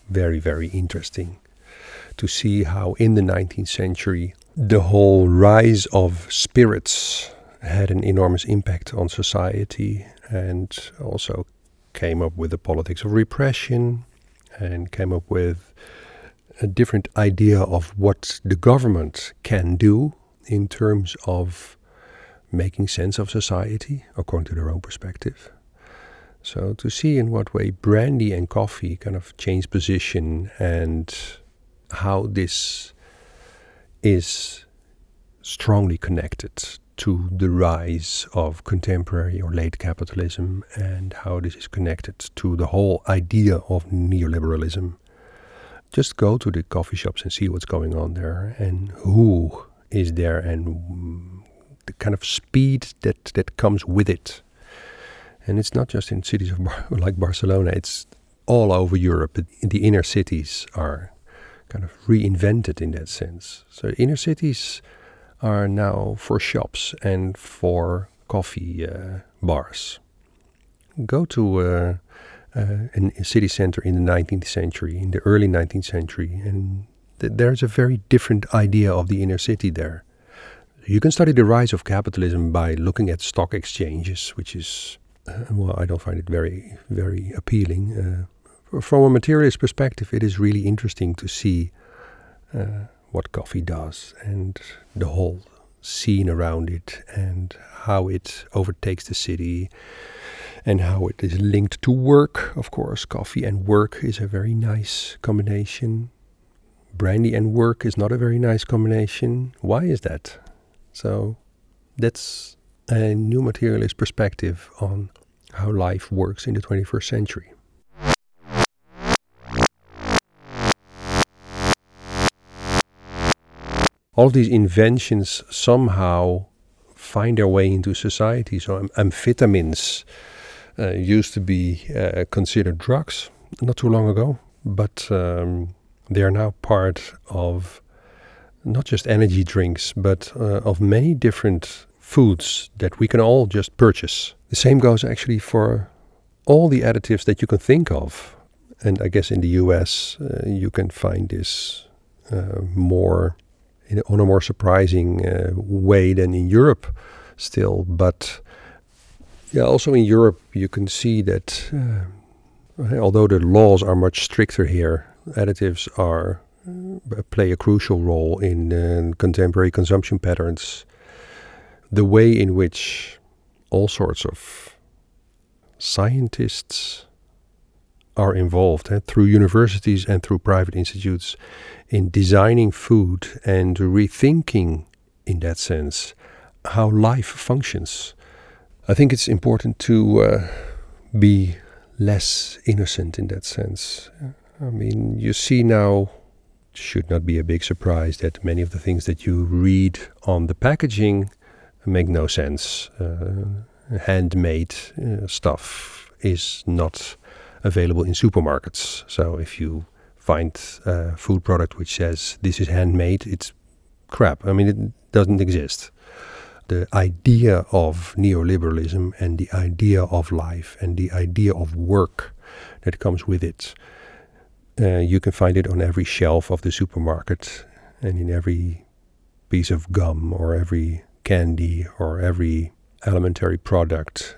S5: very, very interesting to see how in the 19th century the whole rise of spirits had an enormous impact on society and also came up with the politics of repression and came up with a different idea of what the government can do in terms of making sense of society according to their own perspective. So to see in what way brandy and coffee kind of change position and how this is strongly connected to the rise of contemporary or late capitalism and how this is connected to the whole idea of neoliberalism. Just go to the coffee shops and see what's going on there and who is there and the kind of speed that, that comes with it. And it's not just in cities of Bar- (laughs) like Barcelona, it's all over Europe. The inner cities are kind of reinvented in that sense. So inner cities are now for shops and for coffee uh, bars. Go to uh, uh, a city center in the 19th century, in the early 19th century, and th- there's a very different idea of the inner city there. You can study the rise of capitalism by looking at stock exchanges, which is, uh, well, I don't find it very, very appealing. Uh, from a materialist perspective, it is really interesting to see uh, what coffee does and the whole scene around it and how it overtakes the city and how it is linked to work. Of course, coffee and work is a very nice combination. Brandy and work is not a very nice combination. Why is that? So, that's a new materialist perspective on how life works in the 21st century. all of these inventions somehow find their way into society. So amphetamines uh, used to be uh, considered drugs not too long ago, but um, they are now part of not just energy drinks, but uh, of many different foods that we can all just purchase. The same goes actually for all the additives that you can think of. And I guess in the US, uh, you can find this uh, more in, on a more surprising uh, way than in Europe still. But yeah, also in Europe, you can see that uh, although the laws are much stricter here, additives are play a crucial role in uh, contemporary consumption patterns. The way in which all sorts of scientists are involved eh, through universities and through private institutes in designing food and rethinking, in that sense, how life functions. I think it's important to uh, be less innocent in that sense. I mean, you see now, should not be a big surprise that many of the things that you read on the packaging make no sense. Uh, handmade uh, stuff is not available in supermarkets. So if you find a food product which says this is handmade, it's crap. I mean, it doesn't exist. The idea of neoliberalism and the idea of life and the idea of work that comes with it, uh, you can find it on every shelf of the supermarket and in every piece of gum or every candy or every alimentary product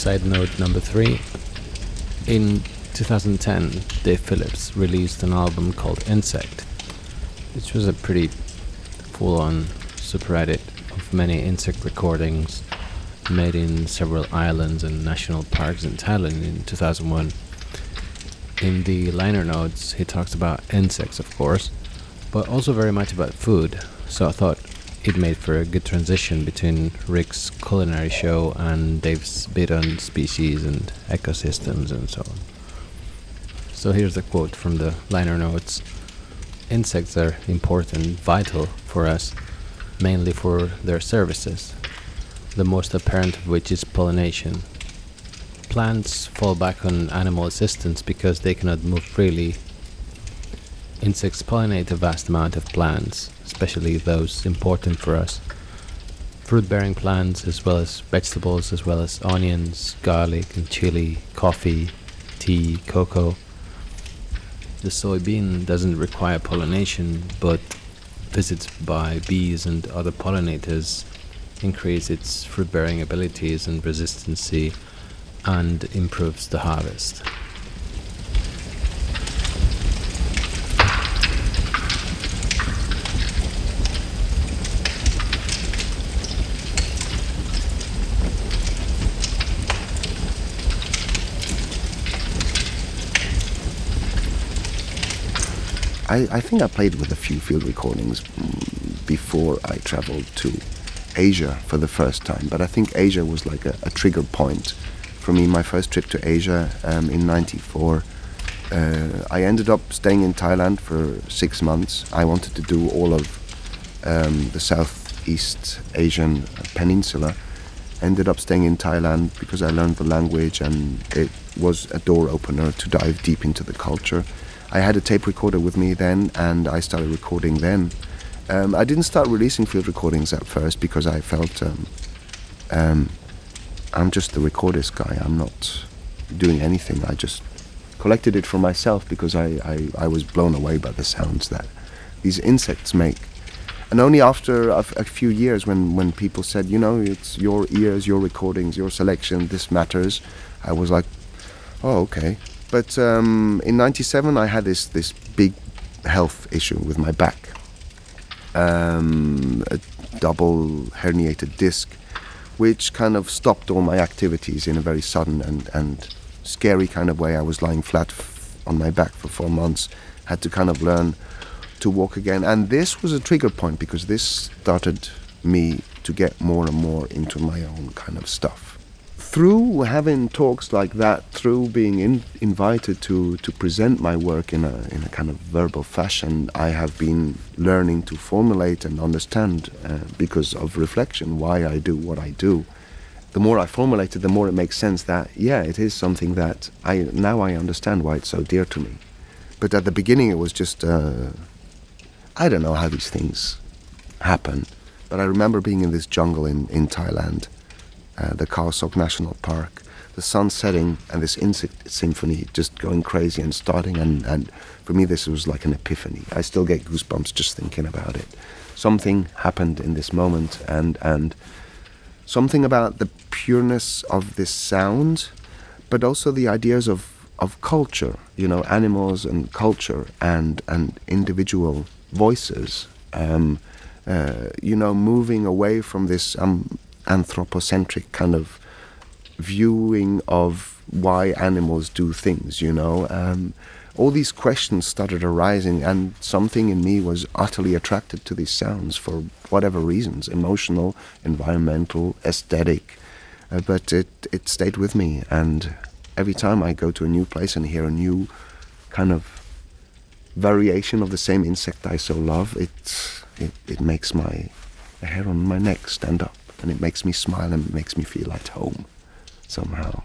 S4: Side note number three. In 2010, Dave Phillips released an album called Insect, which was a pretty full on super edit of many insect recordings made in several islands and national parks in Thailand in 2001. In the liner notes, he talks about insects, of course, but also very much about food, so I thought it made for a good transition between Rick's culinary show and Dave's bit on species and ecosystems and so on. So here's a quote from the liner notes. Insects are important, vital for us, mainly for their services, the most apparent of which is pollination. Plants fall back on animal assistance because they cannot move freely. Insects pollinate a vast amount of plants, especially those important for us. fruit bearing plants as well as vegetables, as well as onions, garlic, and chili, coffee, tea, cocoa. The soybean doesn't require pollination, but visits by bees and other pollinators increase its fruit bearing abilities and resistancy and improves the harvest.
S6: I, I think I played with a few field recordings mm, before I traveled to Asia for the first time, but I think Asia was like a, a trigger point for me. My first trip to Asia um, in '94, uh, I ended up staying in Thailand for six months. I wanted to do all of um, the Southeast Asian peninsula. Ended up staying in Thailand because I learned the language and it was a door opener to dive deep into the culture. I had a tape recorder with me then, and I started recording then. Um, I didn't start releasing field recordings at first because I felt um, um, I'm just the recordist guy. I'm not doing anything. I just collected it for myself because I, I, I was blown away by the sounds that these insects make. And only after a, a few years, when, when people said, you know, it's your ears, your recordings, your selection, this matters, I was like, oh, okay. But um, in '97, I had this this big health issue with my back, um, a double herniated disc, which kind of stopped all my activities in a very sudden and and scary kind of way. I was lying flat on my back for four months, had to kind of learn to walk again, and this was a trigger point because this started me to get more and more into my own kind of stuff through having talks like that, through being in, invited to, to present my work in a, in a kind of verbal fashion, I have been learning to formulate and understand uh, because of reflection why I do what I do. The more I formulate it, the more it makes sense that, yeah, it is something that I now I understand why it's so dear to me. But at the beginning, it was just, uh, I don't know how these things happen. But I remember being in this jungle in, in Thailand uh, the Khao National Park, the sun setting and this insect symphony just going crazy and starting. And, and for me, this was like an epiphany. I still get goosebumps just thinking about it. Something happened in this moment, and, and something about the pureness of this sound, but also the ideas of, of culture, you know, animals and culture and, and individual voices. Um, uh, you know, moving away from this. Um, anthropocentric kind of viewing of why animals do things, you know. Um, all these questions started arising, and something in me was utterly attracted to these sounds for whatever reasons emotional, environmental, aesthetic. Uh, but it, it stayed with me, and every time I go to a new place and hear a new kind of variation of the same insect I so love, it, it, it makes my hair on my neck stand up and it makes me smile and makes me feel at home somehow.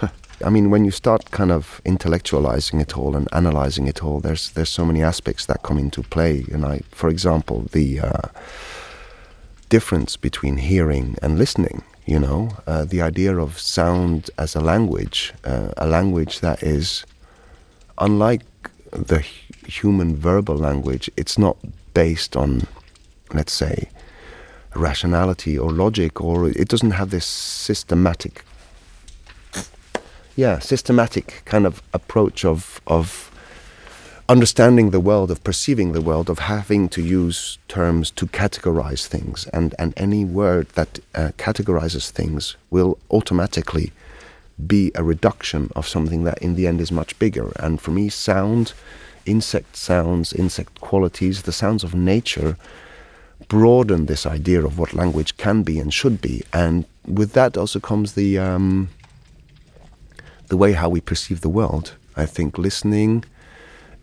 S6: (laughs) I mean, when you start kind of intellectualizing it all and analyzing it all, there's there's so many aspects that come into play. And I, for example, the uh, difference between hearing and listening. You know, uh, the idea of sound as a language, uh, a language that is unlike the human verbal language. It's not based on, let's say, rationality or logic, or it doesn't have this systematic, yeah, systematic kind of approach of of understanding the world, of perceiving the world, of having to use terms to categorize things, and and any word that uh, categorizes things will automatically be a reduction of something that in the end is much bigger. And for me, sound, insect sounds, insect qualities, the sounds of nature broaden this idea of what language can be and should be, and with that also comes the um, the way how we perceive the world. I think listening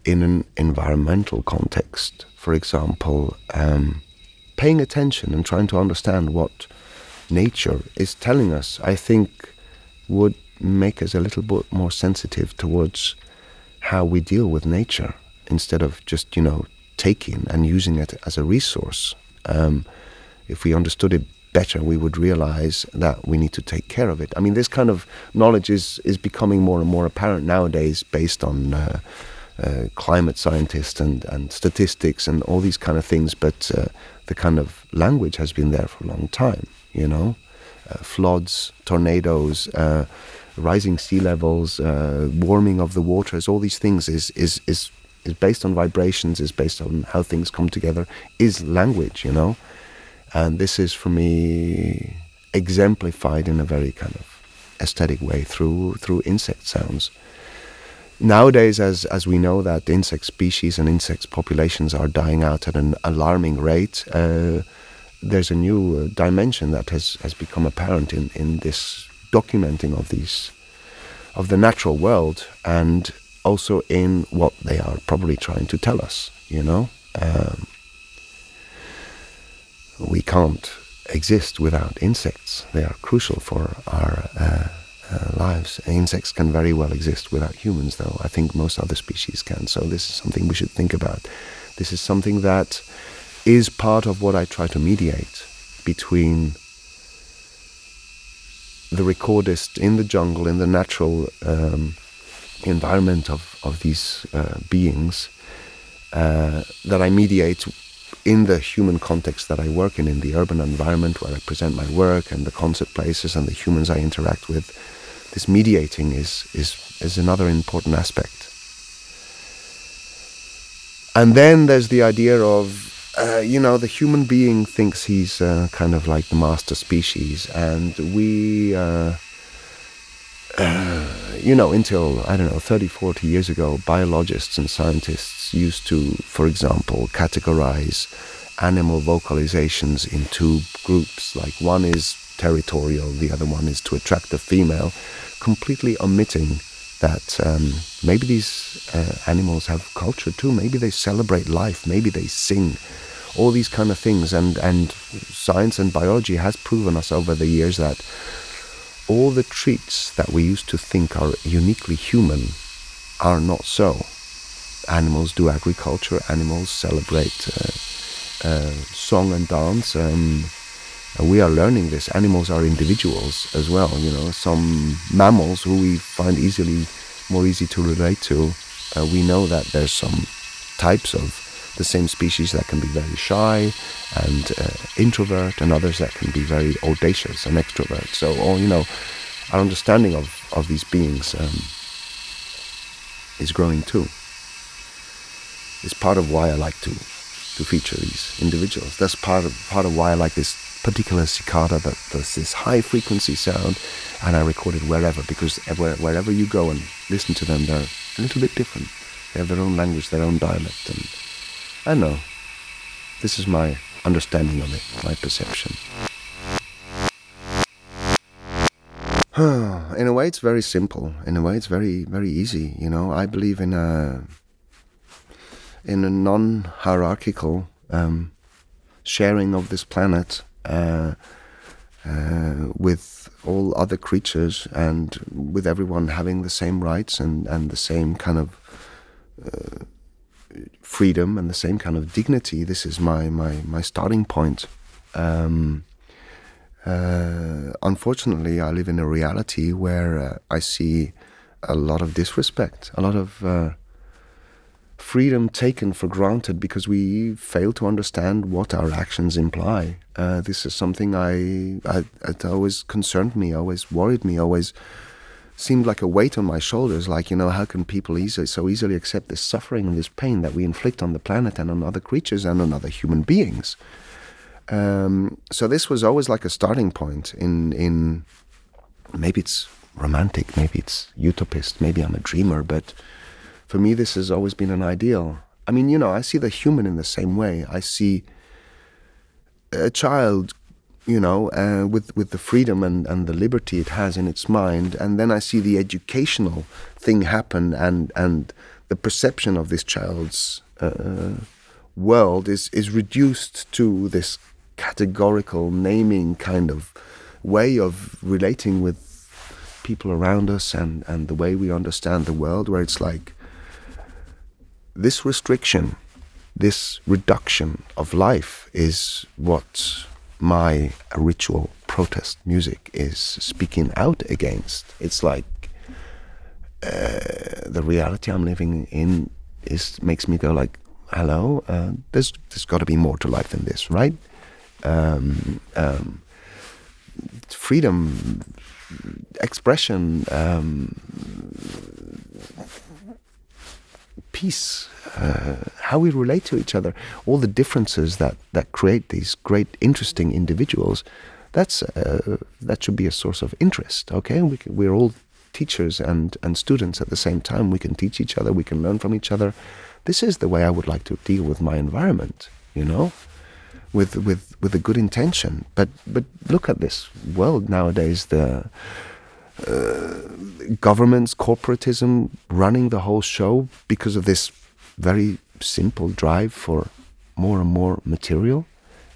S6: in an environmental context, for example, um, paying attention and trying to understand what nature is telling us, I think would make us a little bit more sensitive towards how we deal with nature instead of just, you know, taking and using it as a resource um, if we understood it better, we would realize that we need to take care of it. I mean, this kind of knowledge is, is becoming more and more apparent nowadays based on uh, uh, climate scientists and, and statistics and all these kind of things, but uh, the kind of language has been there for a long time, you know? Uh, floods, tornadoes, uh, rising sea levels, uh, warming of the waters, all these things is, is, is, is based on vibrations, is based on how things come together, is language, you know? And this is for me exemplified in a very kind of aesthetic way through through insect sounds. Nowadays, as as we know that insect species and insect populations are dying out at an alarming rate, uh, there's a new uh, dimension that has has become apparent in in this documenting of these of the natural world and also in what they are probably trying to tell us. You know. Um, we can't exist without insects. They are crucial for our uh, uh, lives. Insects can very well exist without humans, though. I think most other species can. So this is something we should think about. This is something that is part of what I try to mediate between the recordist in the jungle, in the natural um, environment of, of these uh, beings, uh, that I mediate in the human context that I work in, in the urban environment where I present my work and the concert places and the humans I interact with, this mediating is, is, is another important aspect. And then there's the idea of, uh, you know, the human being thinks he's uh, kind of like the master species, and we. Uh, uh, you know, until, I don't know, 30, 40 years ago, biologists and scientists used to, for example, categorize animal vocalizations in two groups. Like one is territorial, the other one is to attract the female, completely omitting that um, maybe these uh, animals have culture too. Maybe they celebrate life. Maybe they sing. All these kind of things. And, and science and biology has proven us over the years that all the treats that we used to think are uniquely human are not so. Animals do agriculture, animals celebrate uh, uh, song and dance. Um, we are learning this. Animals are individuals as well. You know, some mammals who we find easily more easy to relate to. Uh, we know that there's some types of the same species that can be very shy and uh, introvert, and others that can be very audacious and extrovert. So, all you know, our understanding of of these beings um, is growing too. It's part of why I like to to feature these individuals. That's part of part of why I like this particular cicada that does this high frequency sound, and I record it wherever because wherever you go and listen to them, they're a little bit different. They have their own language, their own dialect, and I know. This is my understanding of it, my perception. (sighs) in a way, it's very simple. In a way, it's very, very easy. You know, I believe in a in a non-hierarchical um, sharing of this planet uh, uh, with all other creatures and with everyone having the same rights and, and the same kind of uh, freedom and the same kind of dignity. This is my my my starting point. Um, uh, unfortunately, I live in a reality where uh, I see a lot of disrespect, a lot of uh, freedom taken for granted because we fail to understand what our actions imply. Uh, this is something I, I it always concerned me, always worried me, always seemed like a weight on my shoulders. Like, you know, how can people easily, so easily accept this suffering and this pain that we inflict on the planet and on other creatures and on other human beings? Um, so this was always like a starting point in in maybe it's romantic, maybe it's utopist, maybe I'm a dreamer, but for me this has always been an ideal. I mean, you know, I see the human in the same way. I see a child you know, uh, with with the freedom and, and the liberty it has in its mind, and then I see the educational thing happen, and and the perception of this child's uh, world is is reduced to this categorical naming kind of way of relating with people around us and and the way we understand the world, where it's like this restriction, this reduction of life is what my ritual protest music is speaking out against. It's like uh, the reality I'm living in is makes me go like, hello, uh, there's there's got to be more to life than this, right? Um, um, freedom, expression, um, peace, uh, how we relate to each other, all the differences that, that create these great, interesting individuals. That's uh, that should be a source of interest. Okay, we can, we're all teachers and and students at the same time. We can teach each other. We can learn from each other. This is the way I would like to deal with my environment. You know, with with with a good intention. But but look at this world nowadays. The uh, governments, corporatism running the whole show because of this very simple drive for more and more material.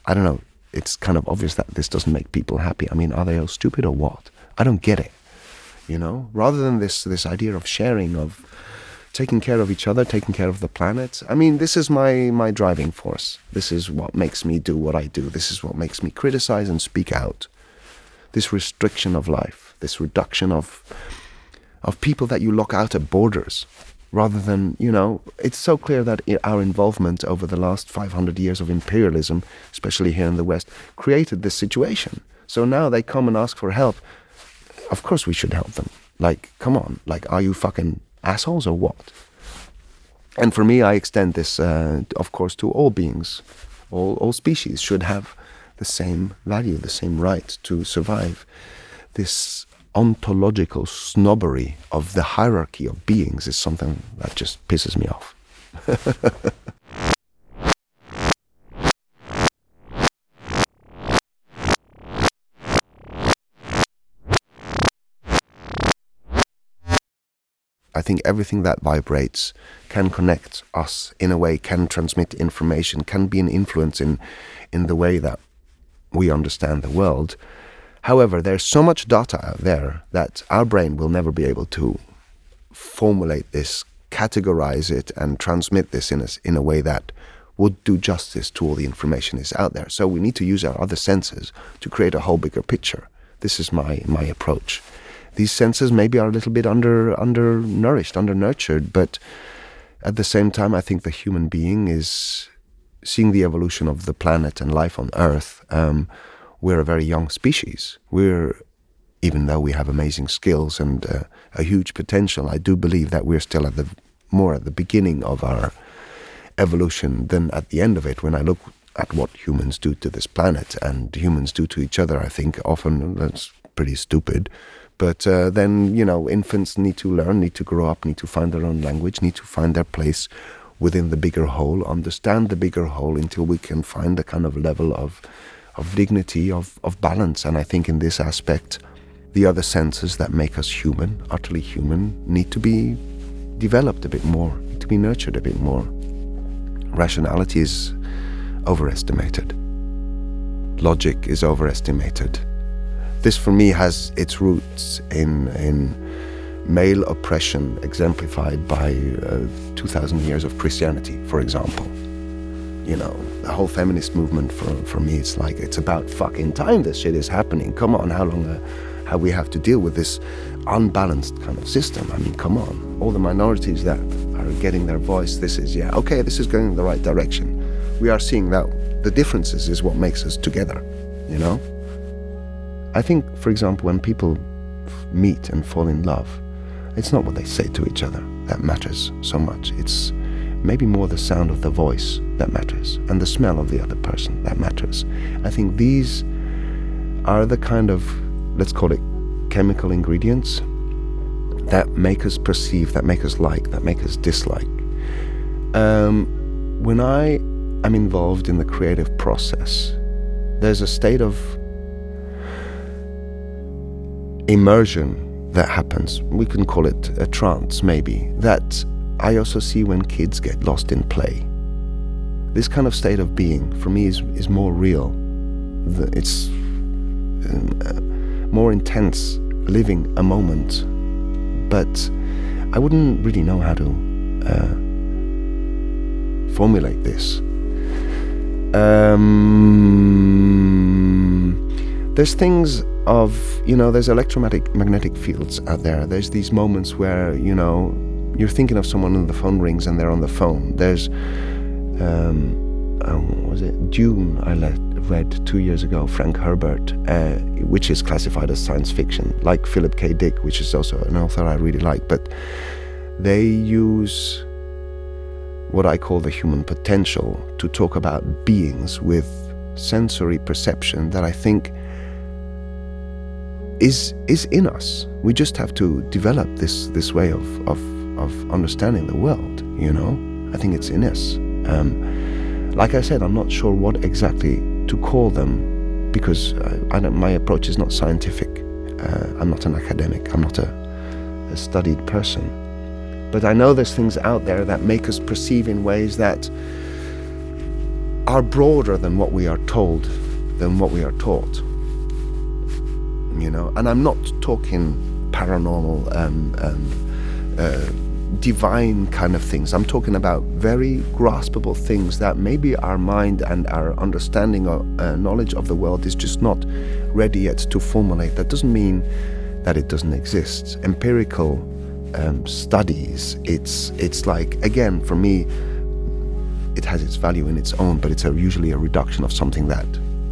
S6: I don't know. It's kind of obvious that this doesn't make people happy. I mean, are they all stupid or what? I don't get it. You know, rather than this this idea of sharing, of taking care of each other, taking care of the planet. I mean, this is my my driving force. This is what makes me do what I do. This is what makes me criticize and speak out. This restriction of life, this reduction of of people that you lock out at borders rather than, you know, it's so clear that our involvement over the last 500 years of imperialism, especially here in the West, created this situation. So now they come and ask for help. Of course we should help them. Like, come on, like, are you fucking assholes or what? And for me, I extend this, uh, of course, to all beings. All, all species should have the same value, the same right to survive. This ontological snobbery of the hierarchy of beings is something that just pisses me off. (laughs) I think everything that vibrates can connect us in a way, can transmit information, can be an influence in, in the way that we understand the world. However, there's so much data out there that our brain will never be able to formulate this, categorize it, and transmit this in a, in a way that would do justice to all the information is out there. So we need to use our other senses to create a whole bigger picture. This is my my approach. These senses maybe are a little bit under undernourished, undernurtured, but at the same time, I think the human being is seeing the evolution of the planet and life on Earth. Um, we're a very young species. We're, even though we have amazing skills and uh, a huge potential, I do believe that we're still at the more at the beginning of our evolution than at the end of it. When I look at what humans do to this planet and humans do to each other, I think often that's pretty stupid. But uh, then, you know, infants need to learn, need to grow up, need to find their own language, need to find their place within the bigger whole, understand the bigger whole until we can find a kind of level of of dignity, of, of balance. And I think in this aspect, the other senses that make us human, utterly human, need to be developed a bit more, need to be nurtured a bit more. Rationality is overestimated. Logic is overestimated. This for me has its roots in, in male oppression exemplified by uh, 2000 years of Christianity, for example you know, the whole feminist movement for, for me, it's like, it's about fucking time this shit is happening. Come on, how long uh, how we have to deal with this unbalanced kind of system? I mean, come on. All the minorities that are getting their voice, this is, yeah, okay, this is going in the right direction. We are seeing that the differences is what makes us together, you know? I think, for example, when people meet and fall in love, it's not what they say to each other that matters so much. It's maybe more the sound of the voice that matters and the smell of the other person that matters. I think these are the kind of, let's call it chemical ingredients that make us perceive, that make us like, that make us dislike. Um, when I am involved in the creative process, there's a state of immersion that happens. We can call it a trance, maybe, that I also see when kids get lost in play. This kind of state of being, for me, is, is more real. It's uh, more intense, living a moment. But I wouldn't really know how to uh, formulate this. Um, there's things of you know there's electromagnetic magnetic fields out there there's these moments where you know you're thinking of someone and the phone rings and they're on the phone. There's um, um was it? Dune i let, read two years ago frank herbert uh, which is classified as science fiction like philip k. Dick which is also an author i really like. But they use what i call the human potential to talk about beings with sensory perception that i think is is in us. We just have to develop this this way of of, of understanding the world. You know, I think it's in us. Um, like I said, I'm not sure what exactly to call them because I, I my approach is not scientific. Uh, I'm not an academic. I'm not a, a studied person. But I know there's things out there that make us perceive in ways that are broader than what we are told, than what we are taught you know. And I'm not talking paranormal, um, um, uh, divine kind of things. I'm talking about very graspable things that maybe our mind and our understanding or uh, knowledge of the world is just not ready yet to formulate. That doesn't mean that it doesn't exist. Empirical um, studies, it's it's like again for me, it has its value in its own, but it's a, usually a reduction of something that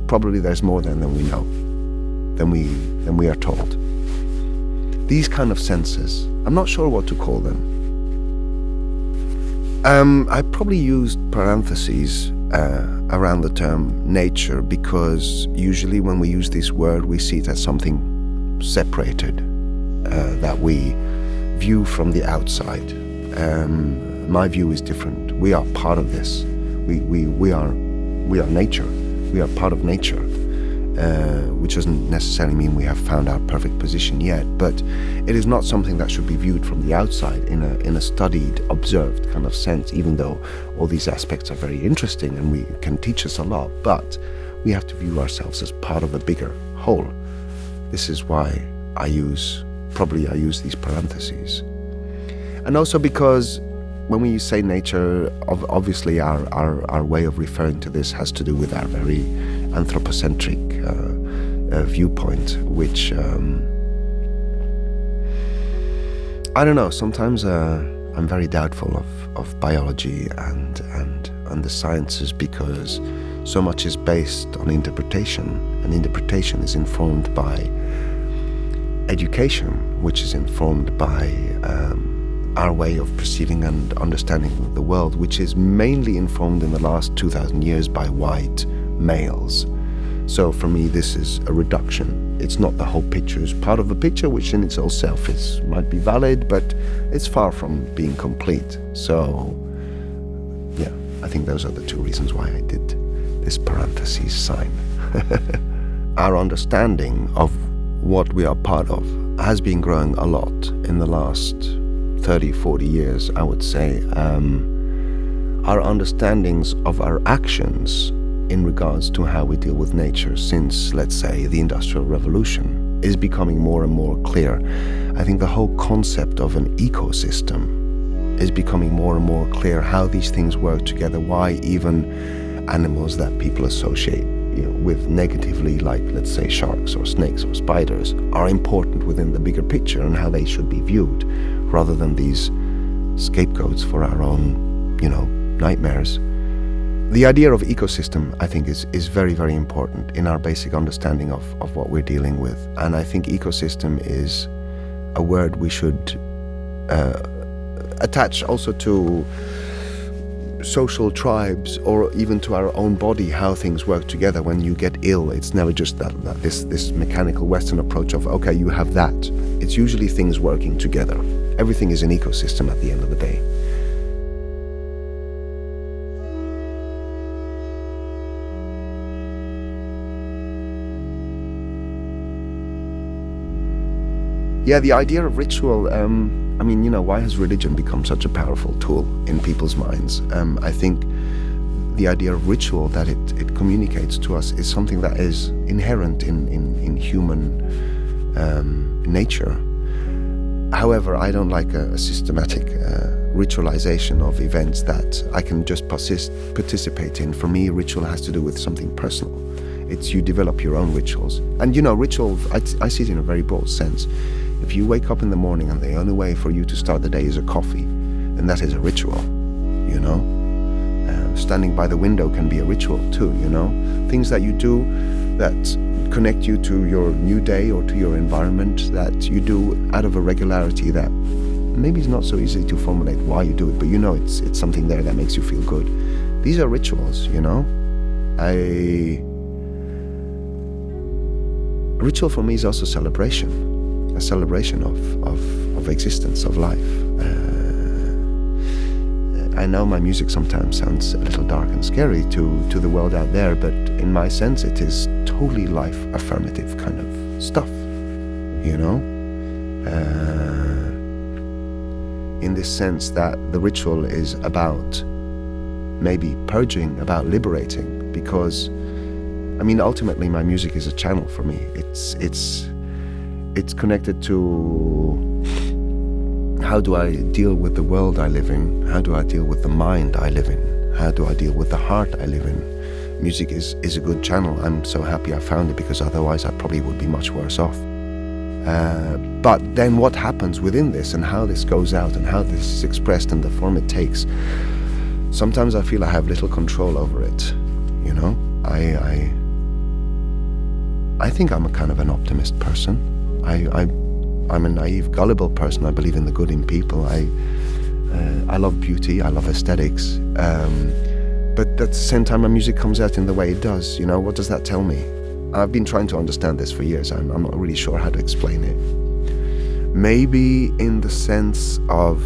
S6: probably there's more than than we know than we, than we are told. These kind of senses, I'm not sure what to call them. Um, I probably used parentheses uh, around the term nature because usually when we use this word, we see it as something separated uh, that we view from the outside. Um, my view is different. We are part of this. We, we, we, are, we are nature. We are part of nature uh, which doesn't necessarily mean we have found our perfect position yet, but it is not something that should be viewed from the outside in a, in a studied, observed kind of sense, even though all these aspects are very interesting and we can teach us a lot, but we have to view ourselves as part of a bigger whole. This is why I use, probably I use these parentheses. And also because when we say nature, obviously our, our, our way of referring to this has to do with our very anthropocentric uh, uh, viewpoint, which um, I don't know. Sometimes uh, I'm very doubtful of, of biology and and and the sciences because so much is based on interpretation, and interpretation is informed by education, which is informed by um, our way of perceiving and understanding the world, which is mainly informed in the last 2,000 years by white males. So for me, this is a reduction. It's not the whole picture. It's part of a picture, which in itself is might be valid, but it's far from being complete. So, yeah, I think those are the two reasons why I did this parentheses sign. (laughs) Our understanding of what we are part of has been growing a lot in the last 30, 40 years, I would say. Um, our understandings of our actions in regards to how we deal with nature since, let's say, the Industrial Revolution is becoming more and more clear. I think the whole concept of an ecosystem is becoming more and more clear how these things work together, why even animals that people associate you know, with negatively, like let's say sharks or snakes or spiders, are important within the bigger picture and how they should be viewed, rather than these scapegoats for our own, you know, nightmares. The idea of ecosystem, I think, is, is very, very important in our basic understanding of, of what we're dealing with. And I think ecosystem is a word we should uh, attach also to social tribes or even to our own body, how things work together. When you get ill, it's never just that, that this, this mechanical Western approach of, okay, you have that. It's usually things working together. Everything is an ecosystem at the end of the day. Yeah, the idea of ritual. Um, I mean, you know, why has religion become such a powerful tool in people's minds? Um, I think the idea of ritual that it, it communicates to us is something that is inherent in, in, in human um, nature. However, I don't like a, a systematic uh, ritualization of events that I can just persist, participate in. For me, ritual has to do with something personal. It's you develop your own rituals. And you know, ritual, I, I see it in a very broad sense. If you wake up in the morning and the only way for you to start the day is a coffee, then that is a ritual, you know? Uh, standing by the window can be a ritual too, you know? Things that you do that connect you to your new day or to your environment that you do out of a regularity that maybe it's not so easy to formulate why you do it, but you know it's it's something there that makes you feel good. These are rituals, you know. I a ritual for me is also celebration, a celebration of of, of existence, of life. Uh, I know my music sometimes sounds a little dark and scary to to the world out there, but in my sense, it is totally life affirmative kind of stuff, you know. Uh, in this sense that the ritual is about maybe purging, about liberating, because I mean ultimately my music is a channel for me. It's it's it's connected to how do I deal with the world I live in? How do I deal with the mind I live in? How do I deal with the heart I live in? Music is, is a good channel. I'm so happy I found it because otherwise I probably would be much worse off. Uh, but then what happens within this and how this goes out and how this is expressed and the form it takes, sometimes I feel I have little control over it. You know, I, I, I think I'm a kind of an optimist person. I, I, I'm a naive, gullible person. I believe in the good in people. I, uh, I love beauty. I love aesthetics. Um, but at the same time, my music comes out in the way it does. You know, what does that tell me? I've been trying to understand this for years. I'm, I'm not really sure how to explain it. Maybe in the sense of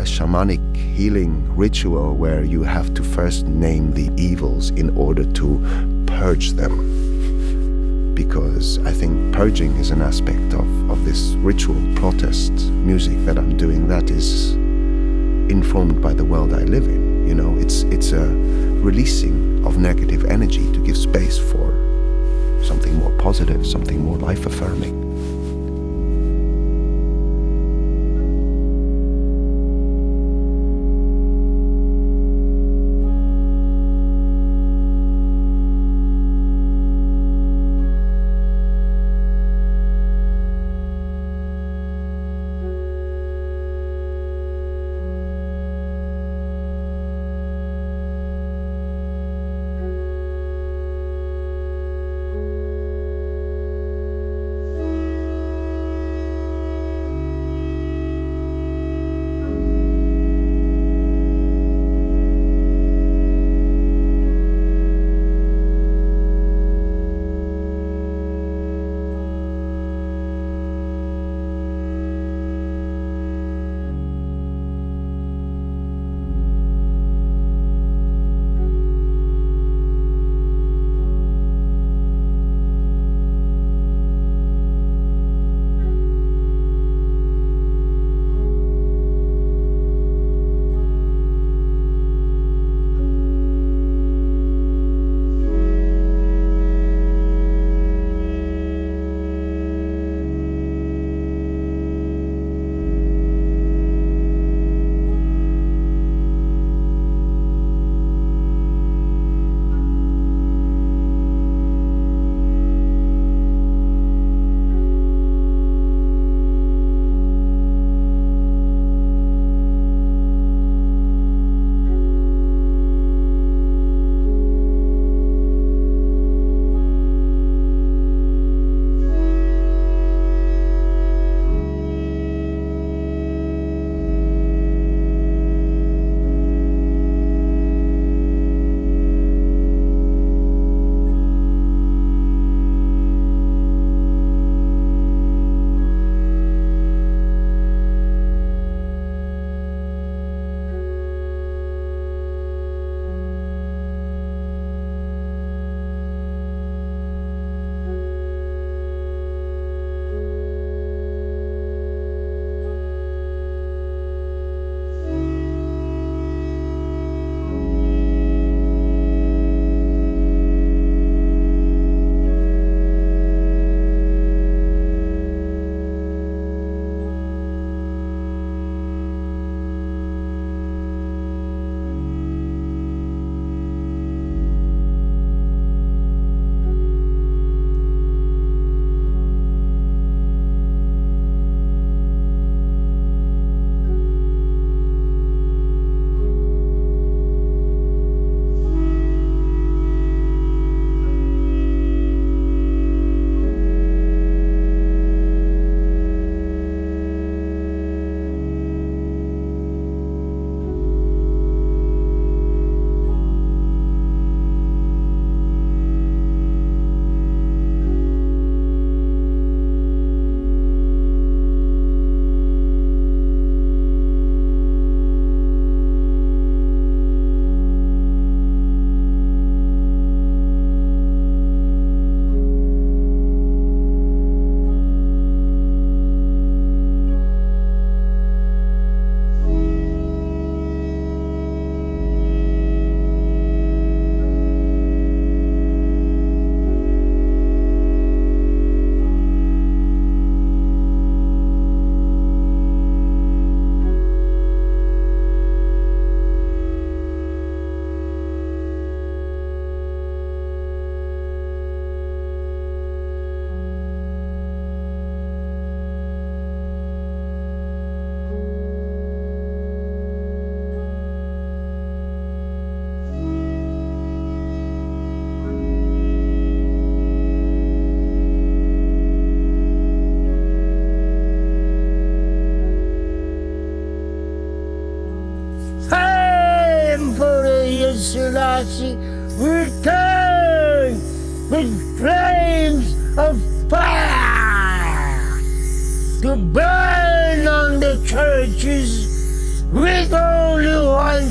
S6: a shamanic healing ritual where you have to first name the evils in order to purge them. Because I think purging is an aspect of, of this ritual protest music that I'm doing that is informed by the world I live in. You know, it's it's a releasing of negative energy to give space for something more positive, something more life affirming.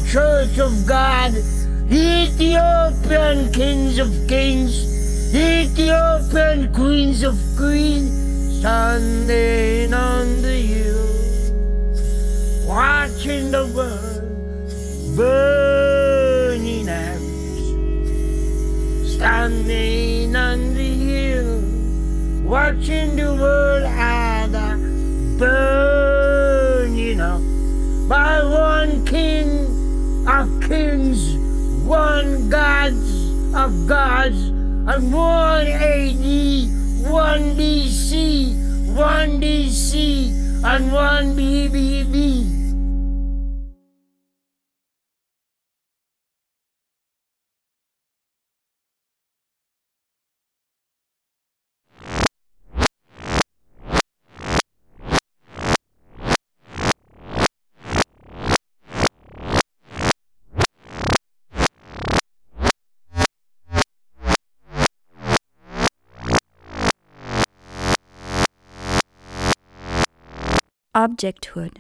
S1: Church of God, the Ethiopian kings of kings, the Ethiopian queens of queens, standing on the hill, watching the world burning out, standing on the hill, watching the world burning kings, one gods of gods, and one AD, one BC, one DC, and one BBB.
S2: Objecthood